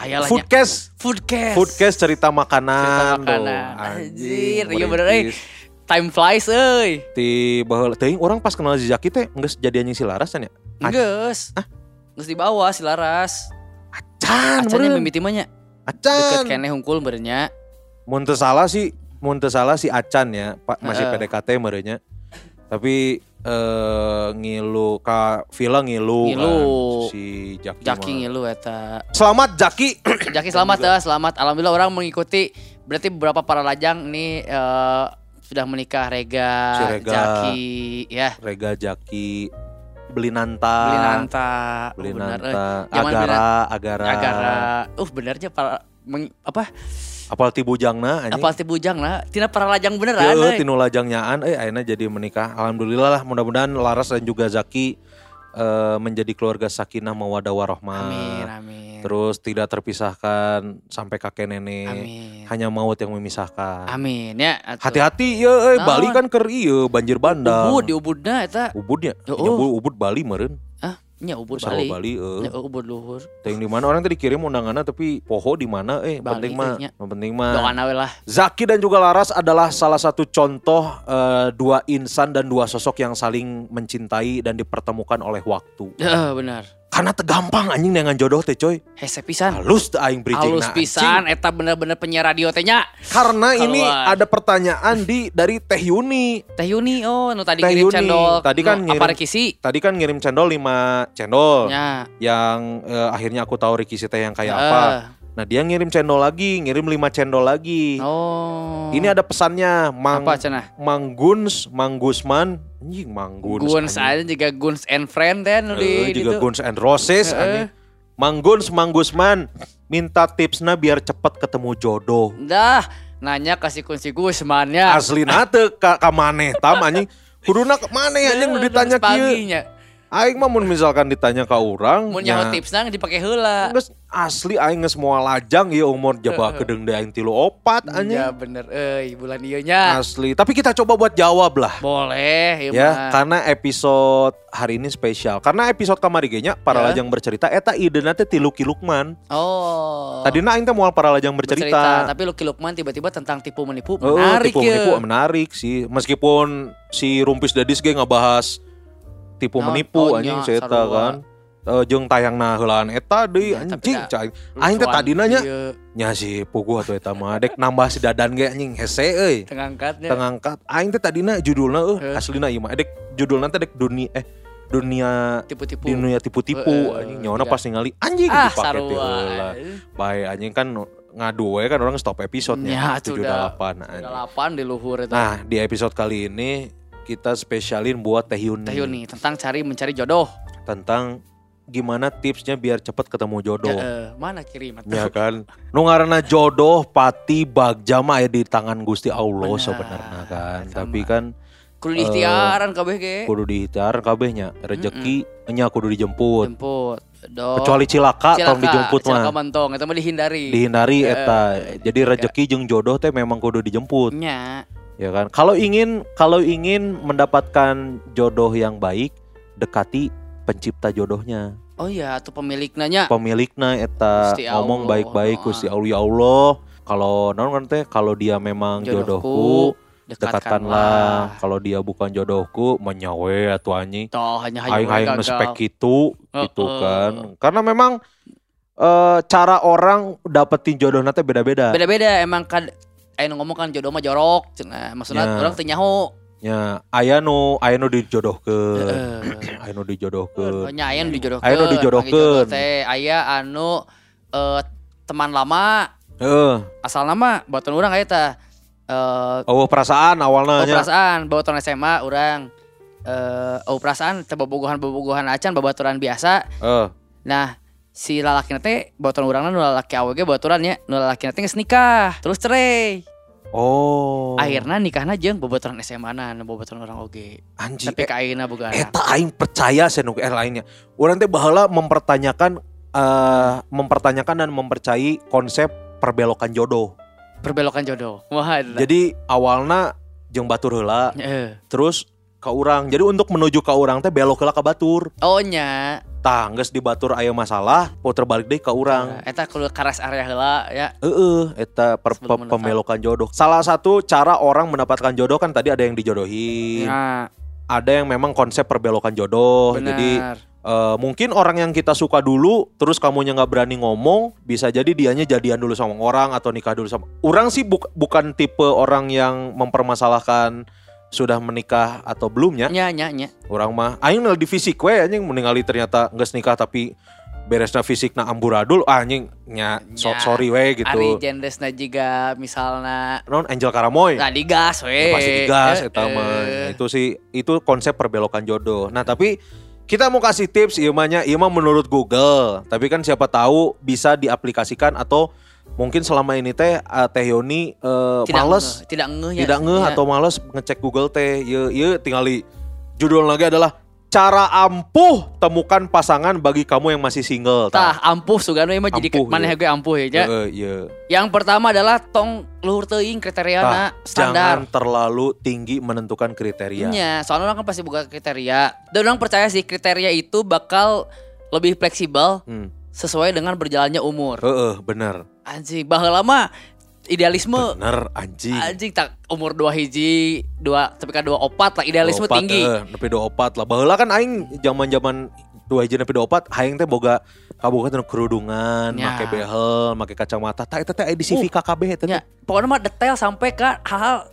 Aya lah nya. foodcast Foodcast. foodcast cerita makanan Cerita makanan. anjing Anjir, iya bener euy. merintis. Time flies euy. ti baheula teuing orang pas kenal si Zaki teh geus jadi anjing si Laras kan ya Geus. Geus di bawah si Laras. can Acannya mimiti mah nya. Deket acan keneh hungkul berenya. mun teu salah sih mun teu salah si Acan ya Pak masih Heeh. PDKT merenya tapi eh ngilu ka Villa ngilu, Ngilu. kan, si Jaki, Jaki mah. ngilu eta. selamat Jaki Jaki selamat ya, selamat. Alhamdulillah orang mengikuti berarti beberapa para lajang ini eh, sudah menikah Rega, Si Rega. Jaki, ya. Rega Jaki Belinanta Beli Nanta, oh, Belinanta eh. Zaman Agara Agara Agara. Uh benernya para meng- apa? Apal ti bujangna anjing Apa sih bujang lah? Tina para lajang beneran. Euy. tinu lajangnyaan eh akhirnya jadi menikah alhamdulillah lah mudah-mudahan Laras dan juga Zaki eh, menjadi keluarga sakinah mawadah warohmah Amin, amin. terus tidak terpisahkan sampai kakek nenek Amin. hanya maut yang memisahkan Amin ya. hati-hati ya eh, Naon? Bali kan ker ieu banjir bandang Ubud di Ubudna eta. Ubudnya Oh. Ya, Bu, Ubud Bali meureun Ah, nya Ubud Sarwa Bali. Bali eh. Ya, Ubud luhur. Teuing di mana orang tadi kirim undangannya tapi poho di mana eh Bali, penting mah penting mah lah. Zaki dan juga Laras adalah salah satu contoh eh, dua insan dan dua sosok yang saling mencintai dan dipertemukan oleh waktu. Ya, benar. Karena tegampang anjing dengan jodoh teh coy. Hese pisan. Halus teh aing bridging Halus pisan eta bener-bener penyiar radio teh nya. Karena ini Keluar. ada pertanyaan di dari Teh Yuni. Teh Yuni oh nu tadi Teh kirim Yuni. cendol. Tadi kan nu ngirim- apa rekisi? Tadi kan ngirim cendol 5 cendol Ya. yang eh, akhirnya aku tahu Ricky teh yang kayak Eh, apa. Nah, dia ngirim cendol lagi, ngirim 5 cendol lagi. Oh. Ini ada pesannya, Mang apa cenah? Mang Guns, Mang Gusman, anjing Mang Guns. Guns anjing. aja juga Guns and Friend dan nu Eh, di juga. Guns and Roses Heeh. anjing. Mang Guns, Mang Gusman minta tipsnya biar cepet ketemu jodoh. Dah, nanya kasih kunci Gusman ya. Asli nate ka, ka maneh tam anjing. Kuduna ke maneh anjing nu ditanya kieu. Aing mah mun misalkan ditanya ka urang Mun nya, nyaho tipsna dipakai heula. geus asli aing geus moal lajang ieu umur jaba kedeng deui aing tilu opat anjing. Ya bener euy bulan ieu nya. Asli, tapi kita coba buat jawab lah. Boleh ya. ya mah. karena episode hari ini spesial karena episode kamari ge nya para Ya. lajang bercerita eta idena teh ti Lucky Lukman Oh. tadina aing teh moal para lajang bercerita, tapi Lucky Lukman tiba-tiba tentang tipu menipu Oh, menarik tipu ya. menipu menarik sih meskipun si Rumpis Dadis ge ngebahas tipu Naon? menipu Oh, anjing saya kan Eh, jeung tayangna heulaan eta deui Ya, anjing cai aing teh Lucuan tadina nya ieu, nya si puguh atuh eta mah dek nambah si dadan ge anjing hese euy tengah angkatnya. tengah angkat aing teh tadina judulna euh Heuh. aslina ieu mah dek judulna teh dek dunia eh dunia tipu-tipu. di dunia tipu-tipu Heeh, anjing nyawana iya. pas ningali anjing ah dipake teh bae anjing kan ngadu we kan orang stop episode Ya, nya sudah. 78 anjing. Delapan di luhur itu. nah di episode kali ini kita spesialin buat Teh Yuni. Teh Yuni tentang cari mencari jodoh. Tentang gimana tipsnya biar cepet ketemu jodoh. Eh, mana kirim? Ya kan. Nu ngaranna jodoh pati bagja mah aya di tangan Gusti Allah Benar. sebenarnya kan. Sama. Tapi kan Kudu diikhtiaran kabeh ge. kudu dihitar kabehnya. Rezeki nya kudu dijemput. Jemput. Do. Kecuali cilaka, tong dijemput cilaka mah. mentong itu mah dihindari. Dihindari Eh, eta. Jadi rezeki jeung jodoh teh memang kudu dijemput. Nya. Ya kan. Kalau ingin kalau ingin mendapatkan jodoh yang baik, dekati pencipta jodohnya. Oh iya, tuh pemiliknya nya. Pemilikna eta Gusti ngomong baik-baik Gusti Allah ya Allah. Kalau non kan teh kalau dia memang jodohku, dekatkanlah. Kalau dia bukan jodohku, menyawe atau anjing. Toh hanya Aing aing gagal. ngespek gitu, gitu kan. Karena memang eh, cara orang dapetin jodoh nanti beda-beda. Beda-beda emang kan Ayo ngomong kan jodoh mah jorok cenah. Maksudnya Ya. orang teu nyaho. Ya, aya nu aya nu dijodohkeun. Heeh. Aya nu dijodohkeun. Nya aya nu dijodohkeun. Aya nu dijodohkeun. Jodoh teh aya anu eh, teman lama Heeh. asal nama buatan orang aya tah. Eh Oh, perasaan awalnya Oh, perasaan babaturan SMA orang eh oh perasaan teh bobogohan-bobogohan acan babaturan biasa. Eh, Nah, si lalaki teh babaturan urangna nu lalaki AWG babaturan nya, nu lalaki teh geus nikah, terus cerai. Oh. Akhirna nikahna jeung babaturan SMA na, nu babaturan urang oge. anjing. Tapi ka ayeuna boga. Eta aing percaya sih eh lainnya. Orang teh baheula mempertanyakan eh mempertanyakan dan mempercayai konsep perbelokan jodoh. Perbelokan jodoh. Wah. Jadi awalna jeung batur heula, Eh. terus ke urang. Jadi untuk menuju ke urang teh belok ke batur. Oh nya. Tah, geus di batur aya masalah, puter balik deui ke urang. Eta kudu karas area heula ya. Heeh, eta per- pe- mendekat. pembelokan jodoh. Salah satu cara orang mendapatkan jodoh kan tadi ada yang dijodohin, Nah, ada yang memang konsep perbelokan jodoh. benar. Jadi eh, mungkin orang yang kita suka dulu, terus kamunya nggak berani ngomong, bisa jadi dianya jadian dulu sama orang atau nikah dulu sama. Orang sih buk- bukan tipe orang yang mempermasalahkan sudah menikah atau belumnya. nya nya nya. Orang mah, aing nel di fisik we anjing meninggali ternyata nggak nikah tapi beresna fisik na amburadul ah, anjing nya so- sorry we gitu. Ari gendesna juga misalna non Angel Karamoy Nah digas we. Ya, pasti digas Eh, eta mah. eh. itu sih itu konsep perbelokan jodoh nah tapi kita mau kasih tips ieu mah nya, ieu mah menurut Google tapi kan siapa tahu bisa diaplikasikan atau mungkin selama ini teh eh, Teh Yoni eh, Tidak males ngeh, tidak ngeh ya. tidak ngeh Ya. atau males ngecek Google teh ieu ieu tingali judul lagi adalah cara ampuh temukan pasangan bagi kamu yang masih single Tah ampuh sugana mah jadi mana ya. gue ampuh ya. Heeh, iya. Yang pertama adalah tong luhur teuing kriteriana Jangan standar. terlalu tinggi menentukan kriteria. Iya, soalnya orang kan pasti buka kriteria. Dan orang percaya sih kriteria itu bakal lebih fleksibel Hmm. sesuai dengan berjalannya umur. Heeh, bener. Anjing, baheula mah idealisme Bener anjing. anjing tak umur dua hiji, dua tapi kan dua opat lah idealisme 24, tinggi. eh, nepi 24 lah. Baheula kan aing zaman-zaman dua hiji nepi 24, aing teh boga kaboga teh kerudungan, Ya. make behel, make kacamata. Tah eta teh aya di CV Uh, KKB eta. Ya, pokoknya mah detail sampai ke hal-hal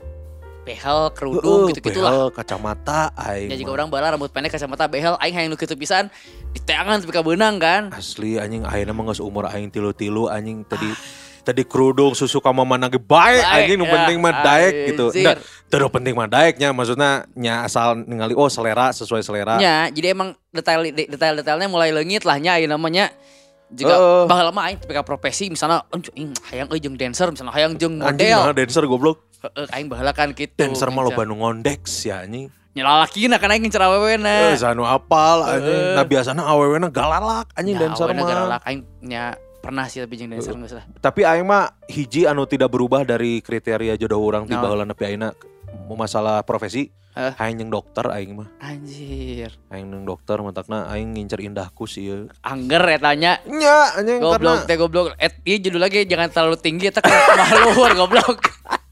behel, kerudung Heeh, gitu-gitu lah. behel, kacamata aing. Ya jika orang bala rambut pendek kacamata behel aing hayang nu kitu pisan di teangan tapi ka beunang kan. Asli anjing ayeuna mah geus umur aing tilu-tilu anjing tadi tadi kerudung susu ka mama nage bae Baek, anjing nu ya, penting mah daek gitu. Enggak, teu penting mah daeknya maksudnya nya asal ningali oh selera sesuai selera. Ya, jadi emang detail detail-detailnya mulai leungit lah nya namanya juga Heeh. baheula mah aing tapi ka profesi misalnya anjing ing hayang euy jeung dancer misalnya hayang jeung Anjing model. mah dancer goblok. Heeh, aing baheula kan kitu. Dancer mah loba nu ngondeks ya anjing. Nyelalakina kan aing cer Eh, awewena. sanu apal anjing. Nah biasana awewena galalak anjing Ya, dancer mah. garalak aing nya pernah sih tapi jeung dancer geus lah. Tapi aing mah hiji anu tidak berubah dari kriteria jodoh orang ti Naon? baheula nepi ayeuna masalah profesi. Heh. Aing jeung dokter aing mah. Anjir. Aing jeung dokter matakna aing ngincer indahku sih ieu. Angger etanya. Nya anjing Goblok teh goblok. Et ieu judul lagi jangan terlalu tinggi eta luhur goblok.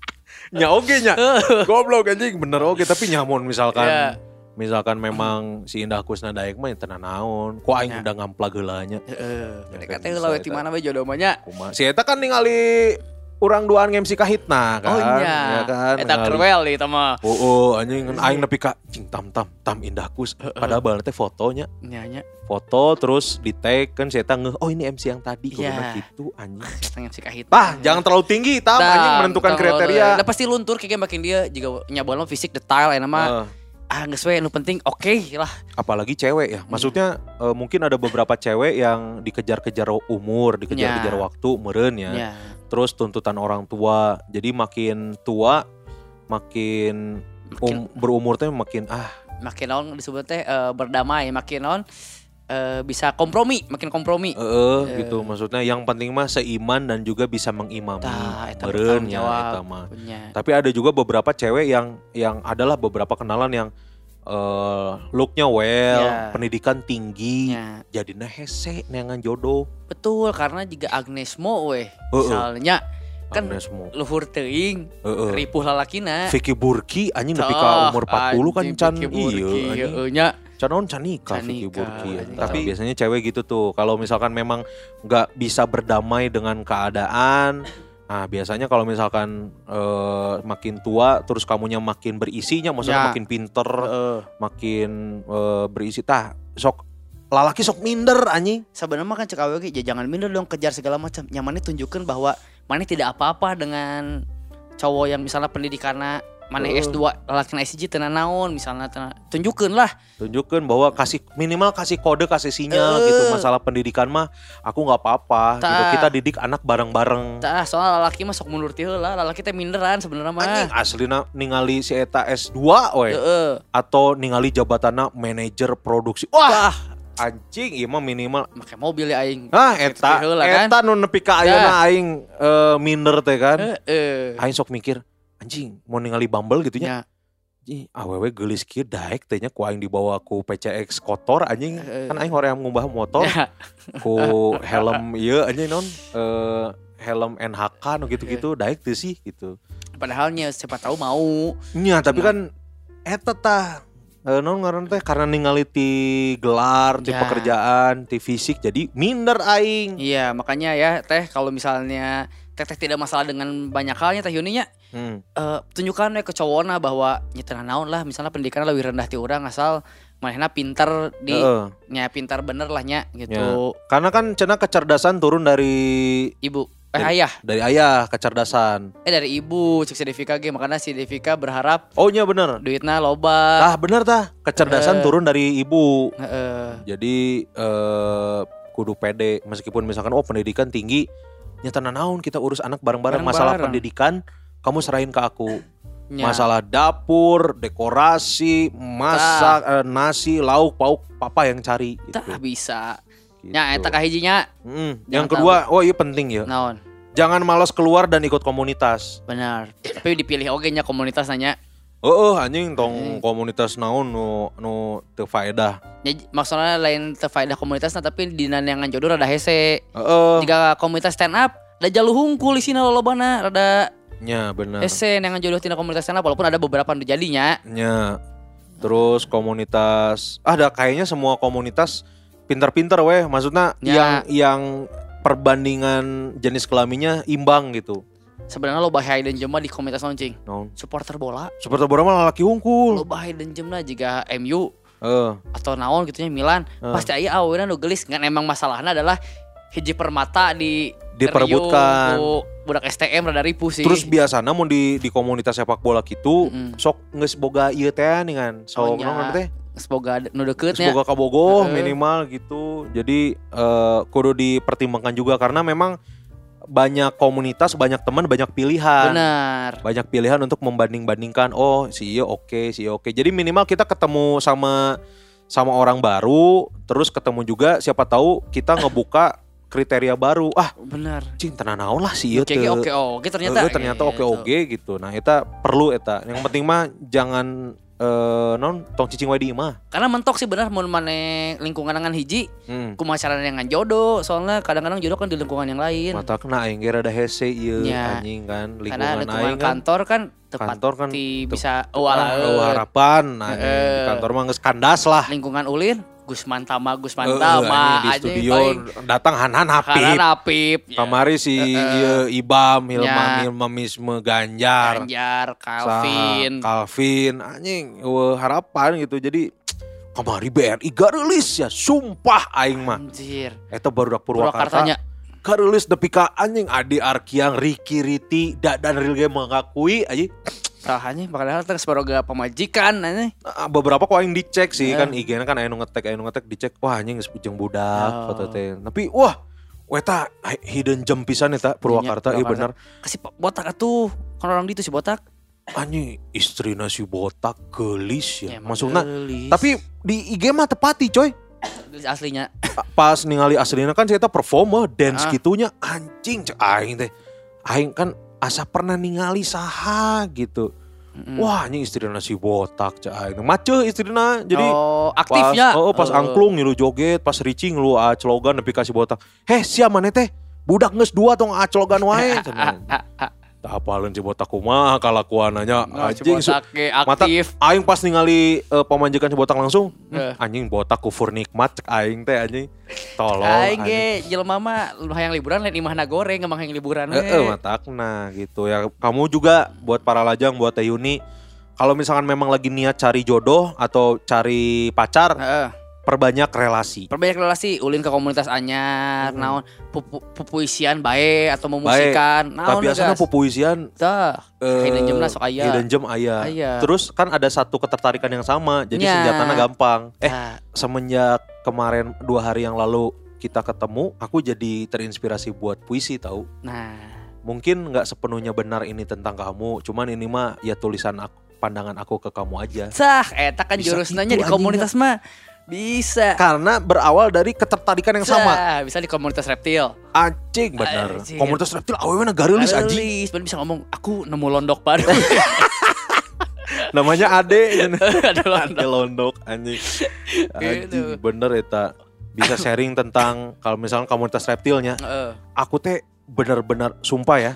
nya oge nya. Goblok anjing bener oge tapi nyamun misalkan Ya. misalkan memang si Indah Kusna daek mah teu naon. Ku aing Ya. udah ngamplag heulanya. Heeh. Ya, teh bisa heula ti mana we jodoh mah nya. Si eta kan ningali urang duaan MC kahitna kan. Oh iya. Ya kan. Eta kruel di eta mah. Oh, oh anjing kan aing nepi ka cing tam tam tam Indah Kus. Padahal bae teh fotonya. Nya nya. Foto terus di tag kan eta ngeh oh ini MC yang tadi Iya. kuduna gitu anjing. Si kahit. Tah, jangan terlalu tinggi tam anjing menentukan kriteria. Udah pasti luntur kayak makin dia juga nyabuan mah fisik detail ya nama. Eh, ah geus we nu penting oke lah. apalagi cewek ya. Maksudnya eh, mungkin ada beberapa cewek yang dikejar-kejar umur, dikejar-kejar Ya. waktu, meren ya. Ya. Terus tuntutan orang tua. Jadi makin tua makin Makin, um, berumur teh makin ah makin naon disebut teh eh, berdamai, makin naon eh, bisa kompromi, makin kompromi. eh gitu. Maksudnya yang penting mah seiman dan juga bisa mengimami. Bertanggung ya eta mah. Tapi ada juga beberapa cewek yang yang adalah beberapa kenalan yang eh looknya well, Ya. pendidikan tinggi, Ya. jadinya hese neangan jodoh. Betul, karena jika Agnes Mo weh, Heeh. misalnya kan Agnes Mo. luhur teuing, Heeh. ripuh lalakina. Vicky Burki anjing nepi ka umur 40 kan anjing, can Vicky Burki, iya anjing. heeh nya. Can naon can nikah Can Vicky nikah, Burki. anjing. Tapi biasanya cewek gitu tuh. Kalau misalkan memang nggak bisa berdamai dengan keadaan, nah biasanya kalau misalkan eh, makin tua terus kamunya makin berisinya, maksudnya Ya. makin pinter, Heeh. makin eh, berisi tah sok lalaki sok minder anjing. Sebenarnya kan cek awewe ya jangan minder dong kejar segala macam. Nyamannya tunjukkan bahwa mana tidak apa-apa dengan cowok yang misalnya pendidikannya mana Heeh. S2 lalaki SG tenan naon misalnya tenan tunjukkeun lah Tunjukkan bahwa kasih minimal kasih kode kasih sinyal Eh. gitu. Masalah pendidikan mah aku nggak apa-apa gitu. Kita didik anak bareng-bareng. tah soalnya lalaki mah sok mundur ti heula lalaki teh minderan sebenarnya mah Anjing aslina ningali si eta S2 we heeh atau ningali jabatanna manajer produksi. Wah, anjing ieu mah minimal make mobil ya aing Ah, Gitu eta, heula kan. eta nu nepi ka ayeuna aing eh, minder teh kan. heeh Aing sok mikir, anjing mau ningali Bumble gitu nya Anjing, awewe geulis kieu daek teh nya ku aing dibawa ku PCX kotor anjing. Heeh. Kan aing hoream ngumbah motor Ya. ku helm ieu anjing non eh helm NHK nu gitu-gitu daek teu sih gitu. padahalnya siapa tahu mau Nya, tapi Nah. kan eta tah eh, non ngaran teh karena ningali ti gelar, ti Ya. pekerjaan, ti fisik jadi minder aing. iya makanya ya teh kalau misalnya teh teh tidak masalah dengan banyak halnya teh Yuninya Hmm. eh tunjukkan we ke cowokna bahwa nyetana naon lah misalnya pendidikan lebih rendah ti urang asal manehna pinter di Heeh. nya pintar bener lah nya gitu Karena kan cenah kecerdasan turun dari ibu eh Dari- ayah dari ayah kecerdasan. eh dari ibu cek si Devika ge makanya si Devika berharap Oh iya bener. duitnya loba Ah bener tah kecerdasan Eh. turun dari ibu. Heeh. Jadi eh kudu pede meskipun misalkan oh pendidikan tinggi nyata naon kita urus anak bareng-bareng masalah pendidikan kamu serahin ke aku. Nya. Masalah dapur, dekorasi, masak, eh, nasi, lauk, pauk, papa yang cari gitu. tak bisa Gitu. nya eta kahijinya Mm, Jangan Yang kedua, oh iya penting ya. naon Jangan malas keluar dan ikut komunitas. benar tapi dipilih oge nya komunitas nanya Oh, anjing tong Hmm. komunitas naon nu nu teu faedah. Ya, maksudnya lain terfaedah komunitasnya tapi di nanyangan jodoh rada hese Heeh. jika komunitas stand up da jalu hungkul isina lolobana rada Nya bener. hese nangan jodoh tina komunitas stand up walaupun ada beberapa nu jadinya Nya. Terus komunitas ada kayaknya semua komunitas pinter-pinter weh. Maksudnya Ya. yang yang perbandingan jenis kelaminnya imbang gitu. Sebenarnya lo bahaya dan jema di komunitas launching Naon? supporter bola Seperti bola mah laki unggul. lo bahaya dan jemna jika MU Eh, atau naon gitunya Milan Eh. pasti aya aweuna nu gelis ngan emang masalahnya adalah hiji permata di Diperebutkan. ku budak STM rada ripuh sih terus biasa namun di di komunitas sepak bola gitu Mm-mm. sok geus boga ieu teh ningan. Oh, Sok nya. naon teh? semoga nu deket boga kabogoh Heeh. minimal gitu. Jadi eh, kudu dipertimbangkan juga karena memang banyak komunitas, banyak teman, banyak pilihan. benar. Banyak pilihan untuk membanding-bandingkan oh si iya oke si iya oke. Jadi minimal kita ketemu sama sama orang baru terus ketemu juga siapa tahu kita ngebuka kriteria baru. Ah benar. cing tenan naon lah si iya Oke, oke, oke, ternyata. Heeh, ternyata Gitu. oke oke gitu. Nah eta perlu eta. Yang penting mah jangan eh non tong cicing wae di imah Karena mentok sih benar mun maneh lingkungan dengan hiji, hmm. kumaha carana dengan jodoh. Soalnya kadang-kadang jodoh kan di lingkungan yang lain. mata kena aing ge rada hese ieu Ya. anjing kan Karena lingkungan lingkungan aing kan kantor kan tepat kantor kan bisa ala eueuh harapan nah kantor mah kandas lah lingkungan ulin Gus Mantama, Gus Eh, Mantama di studio paling datang Han-Han karena Hapip. Napip, Kamari si eh. ieu Ibam, Hilma, Ya. Hilmamisme Ganjar, Ganjar, Calvin. Calvin, anjing, eueuh harapan gitu. Jadi kamari BRI gak rilis ya, sumpah aing mah. Anjir. Eta baru dak Purwakarta. Purwakartanya Gak rilis nepi ka anjing Adi Arkiang, Riki Riti, da, dan Real Game mengakui aja. Tah anjing padahal teh sebaroga pamajikan anjing. Ah, beberapa kok aing dicek sih Eh. kan IG-na kan nu ngetek nu ngetek dicek wah anjing geus jeung budak Oh. foto teh. Tapi wah Weta hidden gem pisan eta Purwakarta ieu bener. Kasih po- botak atuh. Kan orang di itu si botak. Anjing istrina si botak gelis ya. Maksudna geulis. tapi di IG mah tepati coy. Aslinya. Pas ningali aslinya kan saya perform mah dance Ah. gitunya anjing cek aing teh. Aing kan asa pernah ningali saha gitu. Mm-mm. Wah anjing istrina si botak cek aing. Maceu istrina jadi oh, pas aktifnya. oh, pas Eh, angklung ngilu joget pas reaching lu aclogan nepi kasih botak heh sia maneh teh budak geus dua tong aclogan wae apaleun si botak kumaha kalakuananya Nah, si anjing botak ge mata aing pas ningali eh, pemanjikan si botak langsung Eh. anjing botak kufur nikmat cek aing teh anjing tolong Aing ge jelema mah hayang liburan lain imahna goreng emang hayang liburan. Heeh, matakna gitu ya. Kamu juga buat para lajang, buat Teh Yuni, kalau misalkan memang lagi niat cari jodoh atau cari pacar, Heeh. Perbanyak relasi. Perbanyak relasi ulin ke komunitas anyar, Hmm. naon pupu, pupuisian bae atau memusikan, naon Tapi biasanya pupuisian Tah, eh, hidden gemna sok aya. hidden gem aya. Terus kan ada satu ketertarikan yang sama, jadi Nya. senjatanya gampang. Eh, Tah, semenjak kemarin dua hari yang lalu kita ketemu, aku jadi terinspirasi buat puisi tahu. nah, Mungkin nggak sepenuhnya benar ini tentang kamu, cuman ini mah ya tulisan aku, pandangan aku ke kamu aja. sah eta kan jurusnanya di komunitas mah bisa. Karena berawal dari ketertarikan yang sama. Sah, bisa di komunitas reptil. Anjing bener. Anjing. Komunitas reptil awewe na garilis anjing. Bener bisa ngomong aku nemu londok baru. Namanya Ade. Ada londok. Ade Londok anjing. Anjing Gitu. bener eta. Bisa sharing tentang kalau misalnya komunitas reptilnya. Aku teh bener-bener sumpah ya.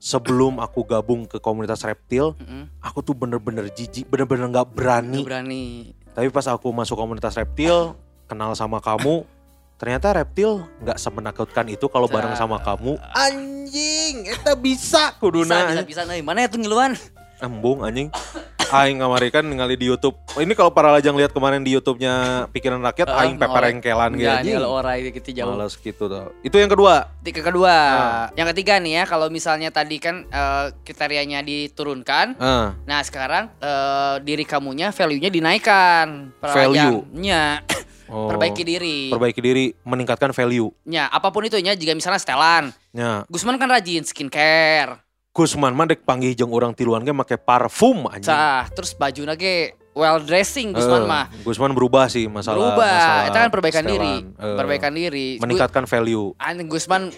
Sebelum aku gabung ke komunitas reptil, Heeh. aku tuh bener-bener jijik, bener-bener nggak Nggak berani. berani. Tapi pas aku masuk komunitas reptil, kenal sama kamu, ternyata reptil nggak semenakutkan itu kalau bareng sama kamu. Anjing, eta bisa Bisa, kuduna. bisa, bisa. Nah, mana ya tuh ngiluan? Embung anjing. Aing ngamari kan ningali di YouTube. Oh, ini kalau para lajang lihat kemarin di YouTube-nya Pikiran Rakyat, Eh, aing peperengkelan gitu Ya, kalau orang gitu jauh. Males gitu tuh. Itu yang kedua. Tiga kedua, Ah. yang ketiga nih ya, kalau misalnya tadi kan eh, kriterianya diturunkan, Ah, nah sekarang eh, diri kamunya value-nya dinaikkan. Value. Nya, oh. perbaiki diri. Perbaiki diri, meningkatkan value. Nya, apa pun itu nya, jika misalnya setelan, Nya, Gusman kan rajin skincare, Gusman mah dek panggih jeung orang tiluan ge make parfum anjing. cah, terus baju lagi well dressing Eh, Gusman mah. Gusman berubah sih masalah Berubah, masalah itu kan perbaikan setelan. diri, Eh, perbaikan diri. meningkatkan value. Anjing Gusman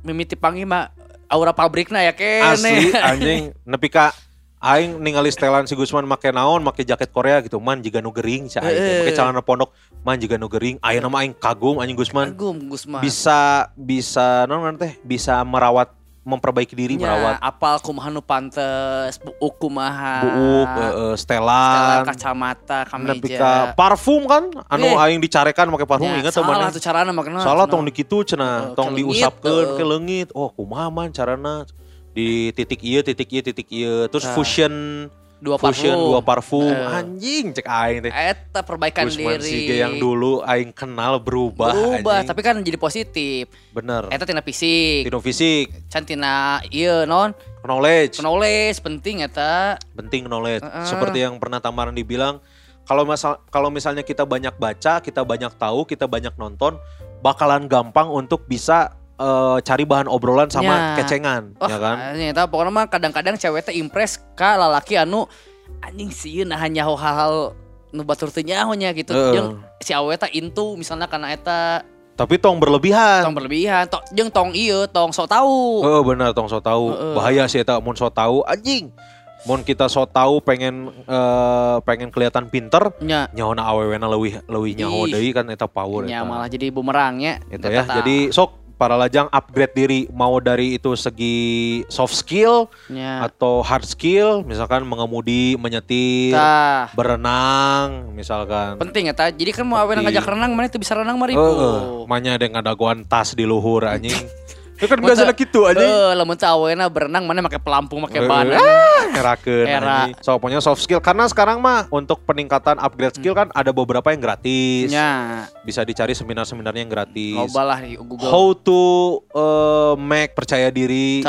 mimiti panggil mah aura pabrikna ya kene. Asli anjing nepi ka aing ningali setelan si Gusman make naon, make jaket Korea gitu. Man jiga nu gering si aing. Eh. Make celana pondok, man jiga nu gering. Nama aing kagum anjing Gusman. Kagum Gusman. Bisa bisa naon teh? Bisa merawat memperbaiki diri, Nya, merawat apal kumaha nu pantes, buuk kumaha. buuk, eh, eh, setelan setelan. kacamata, Nepi kameja. ka parfum kan anu Eh. aing dicarekan make parfum Nya, inget tuh salah tuh carana mah kenal. Salah tong dikitu cenah, Heeh, tong diusapkeun ke leungit. Oh, kumaha man carana di titik ieu, titik ieu, titik ieu. Terus Nah. fusion dua fusion parfum. dua parfum. Heeh. Anjing cek aing teh. Eta perbaikan Gusman diri. Sige yang dulu aing kenal berubah. berubah, anjing. tapi kan jadi positif. bener. Eta tina fisik, Tino fisik, can tina ieu non, knowledge, knowledge penting eta. penting knowledge. Heeh. Seperti yang pernah Tamaran dibilang, kalau masal kalau misalnya kita banyak baca, kita banyak tahu, kita banyak nonton, bakalan gampang untuk bisa eh, cari bahan obrolan sama Ya. kecengan, Oh, ya kan? Eta pokoknya mah kadang-kadang cewek teh impress ka lalaki anu anjing sieun nah hanya hal-hal nu batur teu nyaho nya gitu. Heeh. Jeung si awewe teh intu misalnya karena eta Tapi tong berlebihan. tong berlebihan, tong jeung tong ieu tong sok tahu. Oh benar tong so tahu Heeh. bahaya sih eta mun so tahu anjing. Mun kita so tahu pengen eh, pengen kelihatan pinter, Nya nyahona awewena leuwih leuwih nyaho deui kan eta power nya eta. malah jadi bumerangnya. Gitu ya. Jadi sok para lajang upgrade diri mau dari itu segi soft skill nya atau hard skill, misalkan mengemudi, menyetir, tah berenang, misalkan. penting eta. Jadi kan mau Penting. ngajak renang mana teu bisa renang mah Heeh, ribu. manya ada ngadagoan tas di luhur anjing. Itu kan biasa teu- gitu anjing. Eh, lamun teu awena berenang mana make pelampung make ban. Eh, Ngerakeun Era. So pokoknya soft skill karena sekarang mah untuk peningkatan upgrade skill kan ada beberapa yang gratis. Nya Bisa dicari seminar-seminarnya yang gratis. loba lah di Google. How to uh, make percaya diri,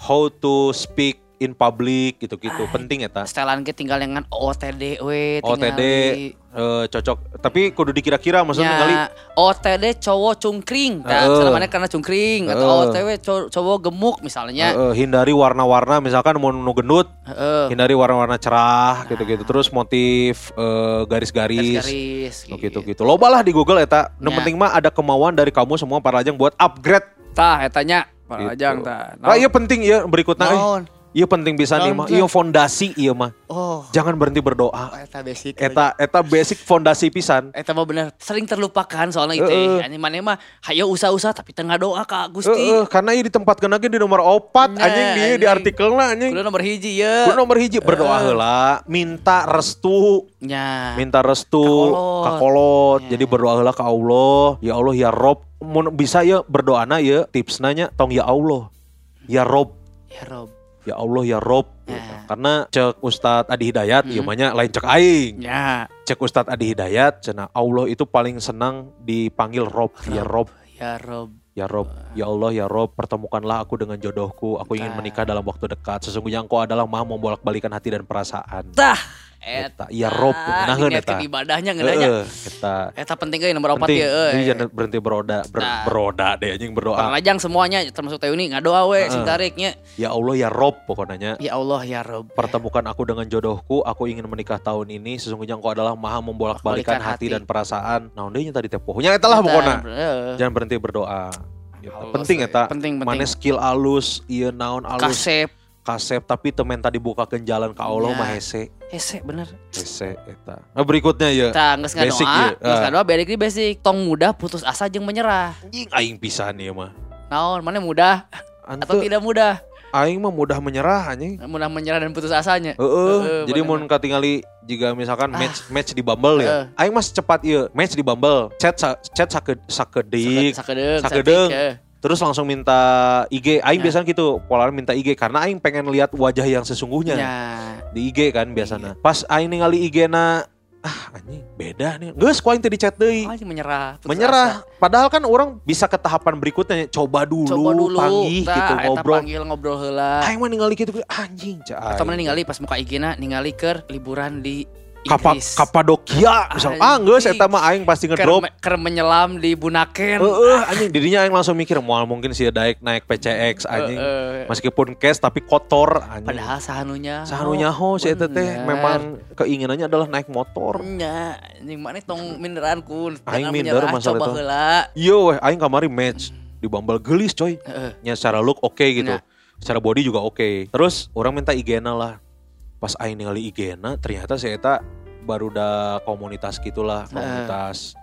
how to speak in public gitu-gitu. Penting eta Setelan ge tinggal dengan OTD we OTD di- eh, cocok. Tapi kudu dikira-kira maksudnya kali nya OTD cowok cungkring Heeh. nah, misalnya karena cungkring atau Heeh. OTW cow- cowok gemuk misalnya. Eh, hindari warna-warna misalkan mau nu gendut Heeh. hindari warna-warna cerah gitu-gitu. Terus motif eh, garis-garis garis Oh, gitu-gitu. Loba lah di Google eta yang Ya. penting mah ada kemauan dari kamu semua para lajang buat upgrade. Tah etanya Pak Gitu. Ajang tah ah iya penting ya berikutnya eh. Iya penting bisa nih mah iya fondasi iya mah oh jangan berhenti berdoa eta basic eta eta basic fondasi pisan Eta mah bener sering terlupakan soalnya itu Heeh. anjing mana mah hayo usah-usah tapi tengah doa Kak Gusti. Heeh, karena ini ditempatkan lagi di nomor opat Nah, anjing di di anjing. artikelnya anjing Kudu nomor hiji ya. Kudu nomor hiji berdoa heula minta restu Nya. minta restu Kakolot. kakolot Ya. jadi berdoa heula ke Allah ya Allah ya Rob mun bisa ya berdoana ya tips nanya tong ya Allah ya Rob Ya Rob. Ya Allah ya Rob Ya. Gitu. karena cek Ustadz Adi Hidayat ya Hmm. banyak lain cek aing Ya. cek Ustadz Adi Hidayat cenah Allah itu paling senang dipanggil Rob ya Rob Ya Rob. Ya Rob, ya Allah ya Rob, pertemukanlah aku dengan jodohku. Aku ingin menikah dalam waktu dekat. Sesungguhnya Engkau adalah Maha membolak-balikan hati dan perasaan. Tah. Eta, ya Rob, naheun eta. Ibadahnya ngeunanya. Eta. Eta penting euy nomor 4 Penting. ya Jadi euy. jangan berhenti beroda, ber, Nah. beroda deh anjing berdoa. Lajang semuanya termasuk Teh Uni ngadoa we sing Heeh. tariknya. Ya Allah ya Rob pokoknya. Ya Allah ya Rob. Pertemukan aku dengan jodohku, aku ingin menikah tahun ini. Sesungguhnya engkau adalah maha membolak-balikan Balikan hati, hati. dan perasaan. Nah, udah tadi teh pokoknya eta lah pokoknya. Jangan berhenti berdoa. Gitu. Allah Penting eta. Penting penting. Mana skill alus, iya naon alus. Kasep. Kasep tapi temen tadi bukakan jalan ke Allah Ya. mah hese Hese bener. hese eta nah berikutnya ya Tah geus Basic ngadoa, ya. geus Ah. ngadoa balik di basic. Tong mudah putus asa jeung menyerah. anjing aing pisan ya mah Naon, mana mudah atau Ante, tidak mudah? aing mah mudah menyerah anjing Mudah menyerah dan putus asanya. Heeh, Heeh, jadi bener. mun katingali jika misalkan Ah. match match di Bumble ya. Aing mas cepat ieu, match di Bumble. Chat sa, chat sake, sakedik, sakedeung, sakedeung. Terus langsung minta IG. Aing Ya. biasanya gitu, polanya minta IG karena aing pengen lihat wajah yang sesungguhnya Ya. di IG kan biasanya. Pas aing ningali IG na ah anjing beda nih. Geus ku aing teh di chat deui. Anjing menyerah. menyerah. asa. Padahal kan orang bisa ke tahapan berikutnya, coba dulu, Coba dulu, panggih tah, gitu ngobrol. panggil ngobrol heula. Aing mah ningali gitu anjing cah. Atau mana ningali pas muka IG-na ningali keur liburan di Kapa. Kapadokia misal ah geus eta mah aing pasti ngedrop keur menyelam di Bunaken. Heeh, anjing dirinya aing langsung mikir moal mungkin sih naik naik PCX anjing. Heeh. Meskipun cash tapi kotor anjing. Padahal sahanunya. Sahanunya ho si eta teh memang keinginannya adalah naik motor. Nya, anjing mana tong minderan kun. Aing minder masalah itu. Yo weh aing kamari match di Bumble gelis coy. Heeh. Nya secara look oke gitu. Nah. Secara body juga oke. Terus orang minta IG-na lah. Pas aing ningali IG-na ternyata si eta baru da komunitas gitulah, komunitas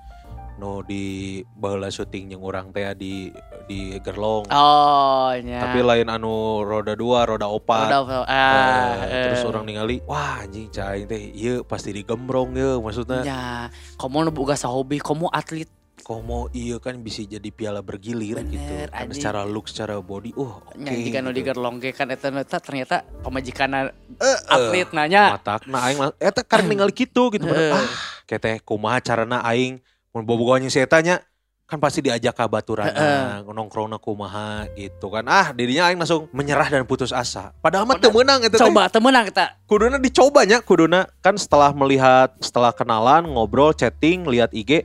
no di baheula syuting yang orang teh di di Gerlong. Oh, nya. Tapi lain anu roda dua, roda opat. Udah, ah, Eh, terus orang ningali, wah anjing cai teh, iya pasti digembrong ya maksudnya. Ya, kamu nu hobi, kamu atlet. Komo iya kan bisa jadi piala bergilir Bener, gitu. Anjing. secara look, secara body, uh oke. Nya jika nu gitu. digerlongge kan eta eta ternyata pamajikan Eh, atlet nanya. matak nah aing eta ningali kitu gitu bener. Eh. ah keteh kumaha carana aing mun bobogohan jeung si eta nya kan pasti diajak ka baturana nongkrongna kumaha gitu kan ah dirinya aing langsung menyerah dan putus asa padahal mah teu meunang eta. Coba temenang kita. kuduna dicobanya kuduna kan setelah melihat setelah kenalan ngobrol chatting lihat IG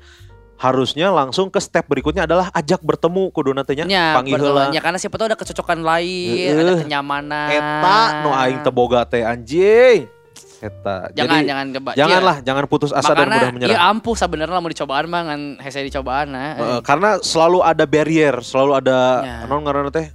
harusnya langsung ke step berikutnya adalah ajak bertemu kuduna teh nya Ya, panggil ya karena siapa tahu ada kecocokan lain, Heeh. ada kenyamanan. eta nu aing teu boga teh anjing eta Jangan jadi jangan coba. janganlah jangan putus asa dan mudah menyerah iya ampuh sebenarnya mau dicobaan mah ngan hese dicobaan nah. Heeh, karena selalu ada barrier selalu ada Ya. naon ngaranna teh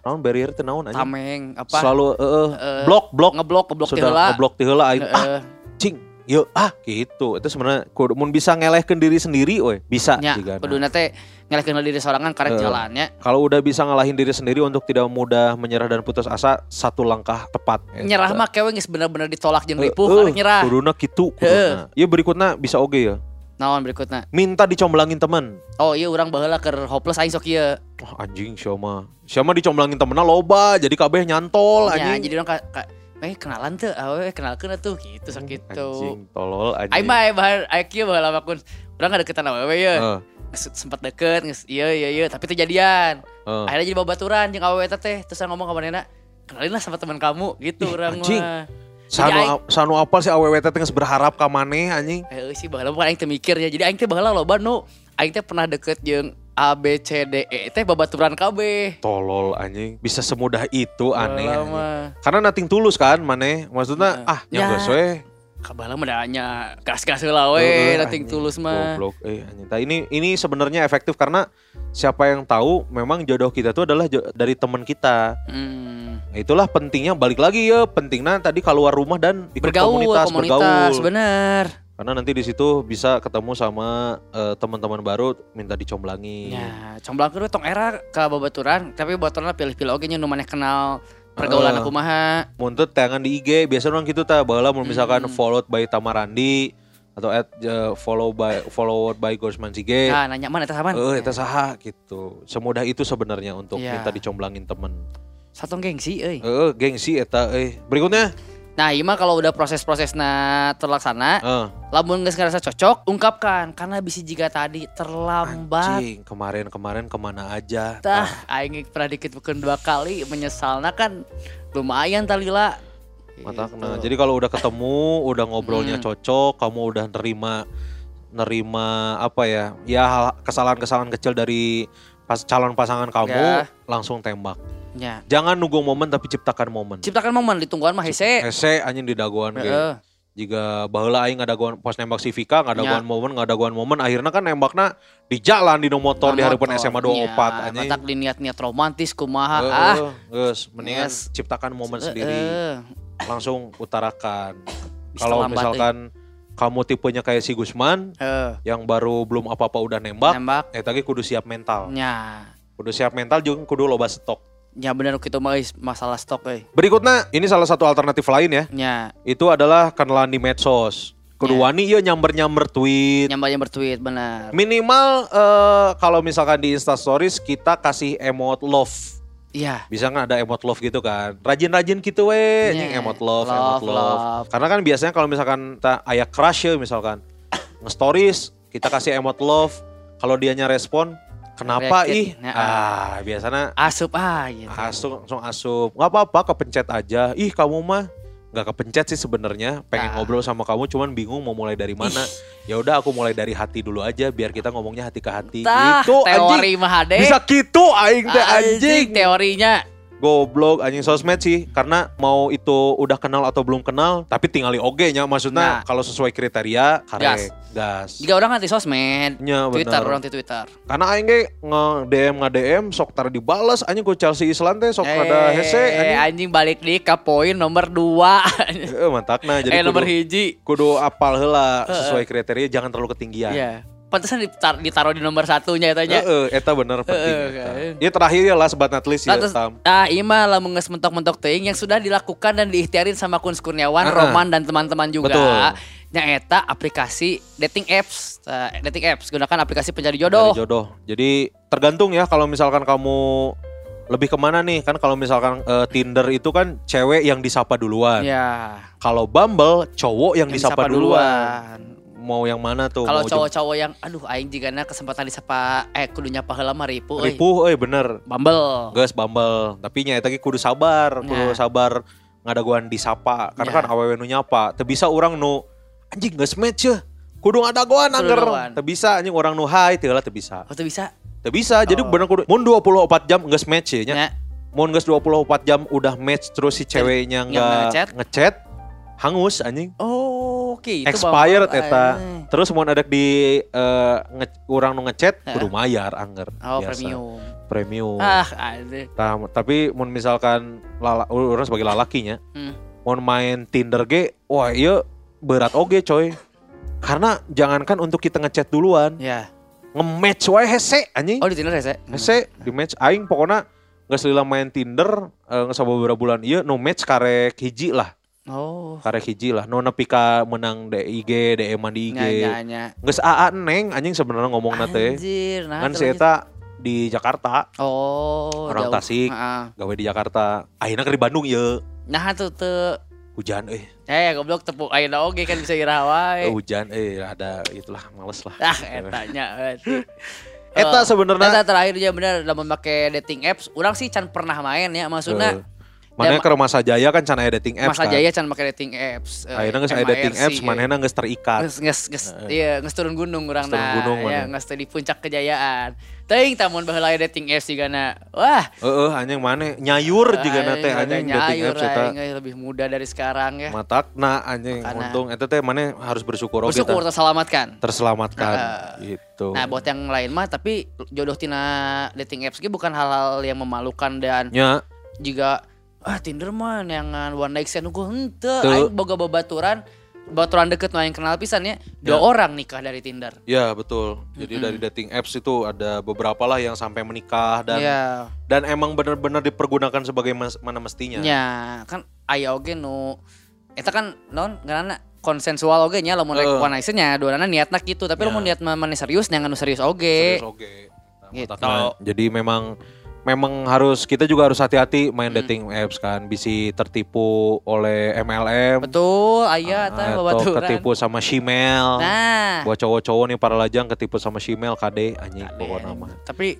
naon barrier teh naon anjing Tameng apa? selalu heeh, Eh, blok blok ngeblok ngeblok teh heula. ngeblok teh heula aing ah Heeh. cing yuk ah gitu itu sebenarnya kudu mun bisa ngelehkeun diri sendiri we bisa nya jigana. kuduna teh ngelehkeun diri sorangan karek Heeh. jalannya. kalau udah bisa ngalahin diri sendiri untuk tidak mudah menyerah dan putus asa satu langkah tepat Nyerah mah kewe geus bener-bener ditolak jeung ripuh Heeh, karek nyerah. kuduna kitu kuduna iya berikutnya bisa oge ya Naon berikutnya? minta dicomblangin teman Oh iya urang baheula keur hopeless aing sok ieu. Wah, anjing siapa siapa dicomblangin temennya loba jadi kabeh nyantol Ya, anjing jadi orang ka, ka, eh kenalan tuh, awe kenalkeun atuh gitu sok gitu. anjing tolol anjing Aing mah bahar aing kieu baheula mah kun. Urang ngadeukeutan awewe ye. Heeh, Geus Sempat deket, geus iya iya iya, tapi teu jadian. heeh. Akhirnya jadi babaturan jeung awewe teh, terus ngomong ka manehna, kenalin lah sama teman kamu gitu orang mah. Sanu, sanu apal si awewe teh geus berharap ka maneh anjing. Eh sih baheula bukan aing teh mikir ya. Jadi aing teh baheula loba nu aing teh pernah deket jeung A B C D E teh babaturan KB. Tolol anjing, bisa semudah itu aneh. Mah. Karena nating tulus kan maneh. Maksudnya ah Ya. yang geus we. Kabalah mah gas-gas heula we Heeh, nating anjing. tulus mah. Goblok eh anjing. Nah, ini ini sebenarnya efektif karena siapa yang tahu memang jodoh kita tuh adalah dari teman kita. Hmm. Nah, itulah pentingnya balik lagi ya, pentingnya tadi keluar rumah dan ikut Bergaul komunitas, komunitas, bergaul. bener. Karena nanti di situ bisa ketemu sama eh, teman-teman baru minta dicomblangi. Ya, comblang kedua tong era ke babaturan, tapi babaturan pilih-pilih oge nya nu maneh kenal pergaulan Heeh. aku mah. Muntut tangan di IG, biasa orang gitu ta, baheula mun misalkan Hmm. followed by Tamarandi atau at eh, follow by followed by Gosman Sige. Nah, nanya mana eta saman? Eh, eta saha gitu. Semudah itu sebenarnya untuk Ya. minta dicomblangin temen. Satu gengsi euy. Eh, gengsi eta eh. Berikutnya. Nah, iya mah kalau udah proses-prosesna terlaksana, Eh, lamun geus ngerasa cocok, ungkapkan karena bisa jika tadi terlambat. anjing, kemarin-kemarin ke mana aja? Tah, aing pernah dikit dua kali menyesalna kan lumayan talila. Mata Gitu. kena. Jadi kalau udah ketemu, udah ngobrolnya Hmm. cocok, kamu udah nerima nerima apa ya? Ya kesalahan-kesalahan kecil dari pas calon pasangan kamu Ya. langsung tembak. Ya. Jangan nunggu momen tapi ciptakan momen. Ciptakan momen ditungguan mah hese. Ese anjing di daguan ge. Heeh. Jika baheula aing ngadaguan pas nembak si Vika Ya. ngadaguan momen ngadaguan momen akhirnya kan nembakna di jalan di no motor di harapan Motor. SMA 24 Ya, anjing. Matak di niat-niat romantis kumaha Heeh, ah. geus mendingan Yes. ciptakan momen sendiri. Heeh. langsung utarakan. Kalau misalkan kamu tipenya kayak si Gusman Heeh. yang baru belum apa-apa udah nembak, Nembak. eh tadi kudu siap mental. Nya. Kudu siap mental juga kudu loba stok. Ya bener gitu mah guys, masalah stok euy. Berikutnya, ini salah satu alternatif lain ya. Nya. Itu adalah kenalan di medsos. Kudu Ya. wani ieu nyamber-nyamber tweet. Nyambanya bertweet bener. Minimal eh, kalau misalkan di Insta Stories kita kasih emot love. Iya. Bisa nggak ada emot love gitu kan? Rajin-rajin gitu we, anjing Iya. emot love, Love, emot love. love. Karena kan biasanya kalau misalkan kita ayah crush ya misalkan nge-stories kita kasih emot love, kalau dianya respon kenapa React ih? Nah, Ah, biasanya Asup ah gitu. langsung langsung asup. nggak apa-apa kepencet aja. Ih, kamu mah nggak kepencet sih sebenarnya pengen Nah. ngobrol sama kamu cuman bingung mau mulai dari mana ya udah aku mulai dari hati dulu aja biar kita ngomongnya hati ke hati Tah, itu anjing teori mah ade. bisa gitu aing teh anjing teorinya. Goblok anjing sosmed sih karena mau itu udah kenal atau belum kenal tapi tinggali oge nya maksudnya Nah. kalau sesuai kriteria Gas. kare gas, Jika orang nanti sosmed, Nya, Twitter bener. orang di Twitter. karena aing ge nge DM nge DM sok tar dibales anjing ku Chelsea Island teh sok pada hese Eh, anjing anjing balik di ke poin nomor 2. Eh, mantakna jadi eh nomor kudu, hiji. kudu apal heula sesuai kriteria jangan terlalu ketinggian. Iya. Pantesan ditar- ditaruh di nomor satunya Heeh, etanya. eta bener penting. Eta. kan. Ya terakhir ya last but not least ya Tam. ah ima lah menges mentok-mentok teuing yang sudah dilakukan dan diikhtiarin sama Kun Kurniawan. Roman dan teman-teman juga. Betul. Nyaeta aplikasi dating apps, Eh, dating apps gunakan aplikasi pencari jodoh. Dari jodoh. Jadi tergantung ya kalau misalkan kamu lebih ke mana nih kan kalau misalkan eh, Tinder itu kan cewek yang disapa duluan. Ya. Kalau Bumble cowok yang, Yang disapa, duluan. Mau yang mana tuh? Kalau cowok-cowok yang aduh aing jigana kesempatan disapa eh kudu nyapa heula mah ripu euy. Ripuh, eh bener. Bumble. Guys Bumble. Tapi nya eta kudu sabar, kudu Nah. sabar ngadaguan disapa. Karena Ya. kan awewe nu nyapa, teu bisa orang nu anjing geus match ya. Kudu ngadaguan Kudu angger. ngadaguan. Teu bisa anjing orang nu hai teu lah teu bisa. Oh tuh bisa. Teu bisa. Jadi Oh. bener kudu mun 24 jam geus match ya nya. Ya. Mun geus 24 jam udah match terus si ceweknya Nggak enggak ngechat? ngechat hangus anjing. Oh, oke itu Expired Bumble. eta. Eh. Terus mau ada di eh, nge- urang nu ngechat Heeh. kudu mayar angger. Oh, Biasa. premium. Premium. Ah. Tah, tapi mun misalkan lala, orang sebagai lalakinya, Hmm. mau main Tinder ge, wah iya berat oge coy. Karena jangankan untuk kita ngechat duluan, Ya. nge-match wae hese anjing. Oh, di Tinder Sek? Hese di match aing pokoknya nggak selila main Tinder eh, nggak beberapa bulan iya no match karek hiji lah Oh. karek hiji lah no nepi ka menang DIG DM di IG nggak aa neng anjing sebenarnya ngomong nate Anjir, nah. kan lanjut. eta di Jakarta Oh, Orang jauh. Tasik. Heeh. gawe di Jakarta akhirnya ke di Bandung ya Nah, tuh tuh. hujan eh Eh, goblok tepuk ayeuna oge kan bisa ira wae. Eh, hujan eh ada itulah males lah Ah, etanya. Eta Eh, sebenarnya Eta terakhir ya bener dalam make dating apps, orang sih can pernah main ya maksudnya. Mana ke Masa Jaya kan can aya dating apps Masa kan. Jaya can make dating apps. eh, Ayeuna geus aya dating apps, manehna geus terikat. Geus geus iya geus turun gunung Geus turun gunung ya mana. teu di puncak kejayaan. Teuing tamun baheula dating apps sigana. Wah, Heeh, anjing maneh nyayur juga nate aing anjing udah dating apps eta. aing, eh, lebih muda dari sekarang ya. Matakna anjing Makana. untung eta teh maneh harus bersyukur oge Bersyukur terselamatkan. terselamatkan gitu. Nah, buat yang lain mah tapi jodoh tina dating apps ge bukan hal-hal yang memalukan dan nya juga ah Tinder mah neangan one night stand gue henteu Teu. aing boga babaturan baturan deket nu aing kenal pisan ya dua Ya. orang nikah dari Tinder. Ya betul. Jadi dari dating apps itu ada beberapa lah yang sampai menikah dan Iya. dan emang benar-benar dipergunakan sebagai mas- mana mestinya. Ya, kan aya oge nu eta kan non ngaranna konsensual oge nya lamun rek Heeh. one night stand nya duana niatna gitu, tapi Ya. lamun niat mana serius nu serius oge. Serius oge. Nah, Gitu. matakna. Jadi memang memang harus kita juga harus hati-hati main Hmm. dating apps kan bisa tertipu oleh MLM Betul, aya tah atau babaturan. ketipu sama Shimel. Nah, Buat cowok-cowok nih para lajang ketipu sama Shimel KD anjing pokoknya mah. tapi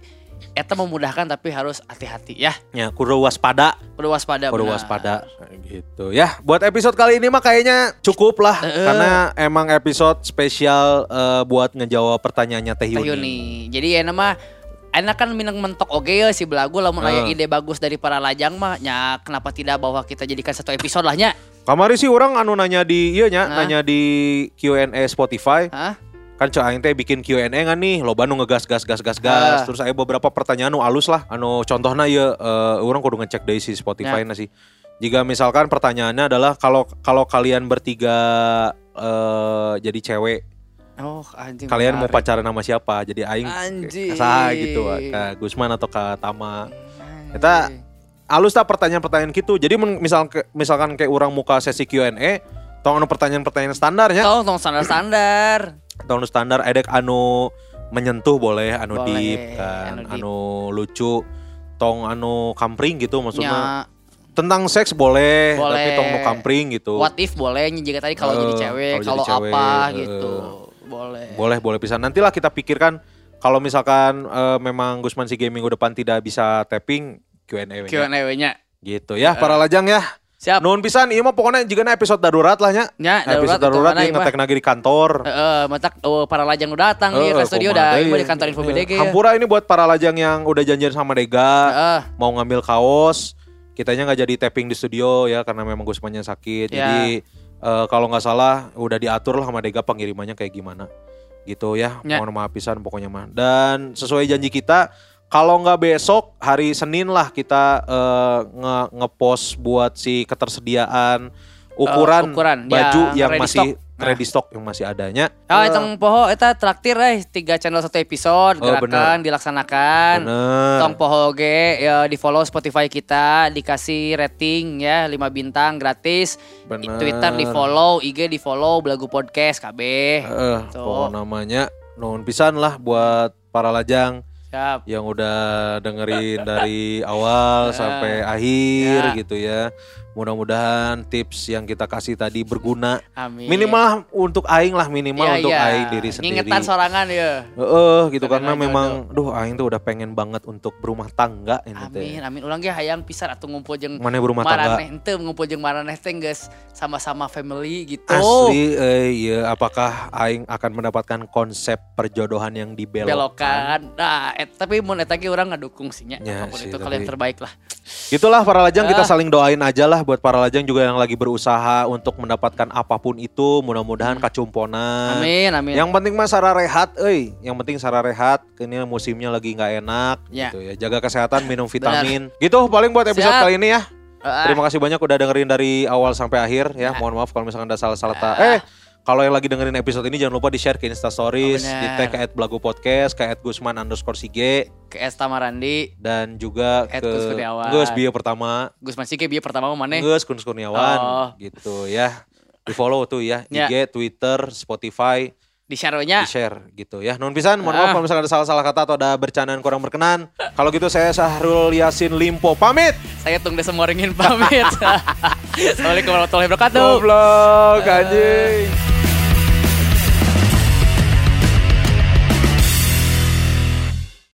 eta memudahkan tapi harus hati-hati ya. Ya, kudu waspada. Kudu waspada Kudu benar. waspada gitu ya. Buat episode kali ini mah kayaknya cukup lah Heeh. karena emang episode spesial eh, buat ngejawab pertanyaannya Teh Teh Yuni. Yuni. Jadi ya nama enak kan minang mentok oge ya si belagu lamun Heeh. ide bagus dari para lajang mah nya kenapa tidak bahwa kita jadikan satu episode lah nya. Kamari sih orang anu nanya di iya nya, Hah? nanya di Q&A Spotify. Hah? Kan cek aing teh bikin Q&A kan nih, loba nu ngegas gas gas gas gas. Ah. Terus aya beberapa pertanyaan nu alus lah. Anu contohna ya eh, orang kudu ngecek dari si Spotify na sih. Jika misalkan pertanyaannya adalah kalau kalau kalian bertiga eh, jadi cewek Oh, anjing. kalian mau menarik. pacaran sama siapa jadi aing sah gitu ke Gusman atau ke Tama Anjing. Eta alus tak pertanyaan-pertanyaan gitu jadi misal misalkan kayak orang muka sesi Q&A tong anu pertanyaan-pertanyaan standarnya Tong tong standar-standar. tong anu standar edek anu menyentuh boleh anu Boleh, deep kan anu deep. anu lucu tong anu kampring gitu maksudnya Nya tentang seks boleh, tapi Boleh. tong nu kampring gitu what if boleh juga tadi kalau Eh, jadi cewek, kalau apa eh. gitu. Boleh. boleh boleh bisa nantilah kita pikirkan kalau misalkan eh, memang Gusman si gaming minggu depan tidak bisa tapping Q&A -nya. Q&A-nya. Gitu ya, para lajang ya. Siap. Nuhun pisan, iya mah pokoknya jika episode darurat lah nya. Nya, episode darurat darurat, itu yang mana, ngetek lagi di kantor. Heeh, matak oh, para lajang udah datang dia Eh, ke studio dah, ini di kantor Info BDG. ya. Hampura ini buat para lajang yang udah janjian sama Dega, Heeh. mau ngambil kaos, kitanya nggak jadi tapping di studio ya karena memang Gusmannya sakit. Ya. Jadi eh, kalau nggak salah udah diatur lah sama Dega pengirimannya kayak gimana. Gitu ya. Ya. Mohon maaf pisan pokoknya mah. Dan sesuai janji kita kalau nggak besok hari Senin lah kita eh, nge ngepost buat si ketersediaan ukuran, ukuran, baju yang yang, masih stock. Ready stock yang masih adanya. Eh, tong poho eta traktir eh tiga channel satu episode Oh, gerakan dilaksanakan. bener. Tong poho ge ya di follow Spotify kita, dikasih rating ya 5 bintang gratis. Bener. Twitter di follow, IG di follow, Belagu Podcast KB. Eh, Tuh. pokok namanya nuhun pisan lah buat para lajang Siap. yang udah dengerin dari awal Ya. sampai akhir Ya. gitu ya. Mudah-mudahan tips yang kita kasih tadi berguna. Amin. Minimal untuk aing lah minimal Iya, untuk iya. aing diri sendiri. Ngingetan sorangan ya. Heeh, gitu Karena karena jodoh. memang duh aing tuh udah pengen banget untuk berumah tangga ini teh. Amin, amin. Ulang ge hayang pisan atuh ngumpul jeung Mana berumah tangga? maraneh henteu ngumpul jeung maraneh teh geus sama-sama family gitu. Asli, eh, iya, apakah Aing akan mendapatkan konsep perjodohan yang dibelokkan? belokan. Nah, et, tapi mun eta ge urang ngadukung sih nya. Ya, Apa pun sih, itu tapi- kalian terbaik lah. Itulah para lajang kita Ah. saling doain aja lah buat para lajang juga yang lagi berusaha untuk mendapatkan apa pun itu, mudah-mudahan kacumponan. Hmm. Amin, amin. Yang penting mah Sarah rehat, euy. Yang penting Sarah rehat. Ini musimnya lagi nggak enak Ya. gitu ya. Jaga kesehatan, minum vitamin. Gitu paling buat episode Siap. kali ini ya. Ah, Terima kasih banyak udah dengerin dari awal sampai akhir ya. Mohon maaf kalau misalkan ada salah-salah. Ah. Eh, kalau yang lagi dengerin episode ini jangan lupa di-share ke Insta Stories, Oh, di tag ke @belagu podcast, ke @gusman underscore sige, ke Esta Marandi, dan juga ke Gus Kurniawan. Gus Bio pertama, Gus Mansike bieu pertama maneh. Gus Kurniawan, Oh. gitu ya. Di follow tuh ya, Ya. IG, Twitter, Spotify, Di share nya. di share gitu ya. Nun pisan, mohon maaf Ah. kalau misalkan ada salah-salah kata atau ada bercandaan kurang berkenan. Kalau gitu saya Sahrul Yasin Limpo pamit. Saya tung desa Moringin pamit. Assalamualaikum warahmatullahi wabarakatuh. Goblok anjing.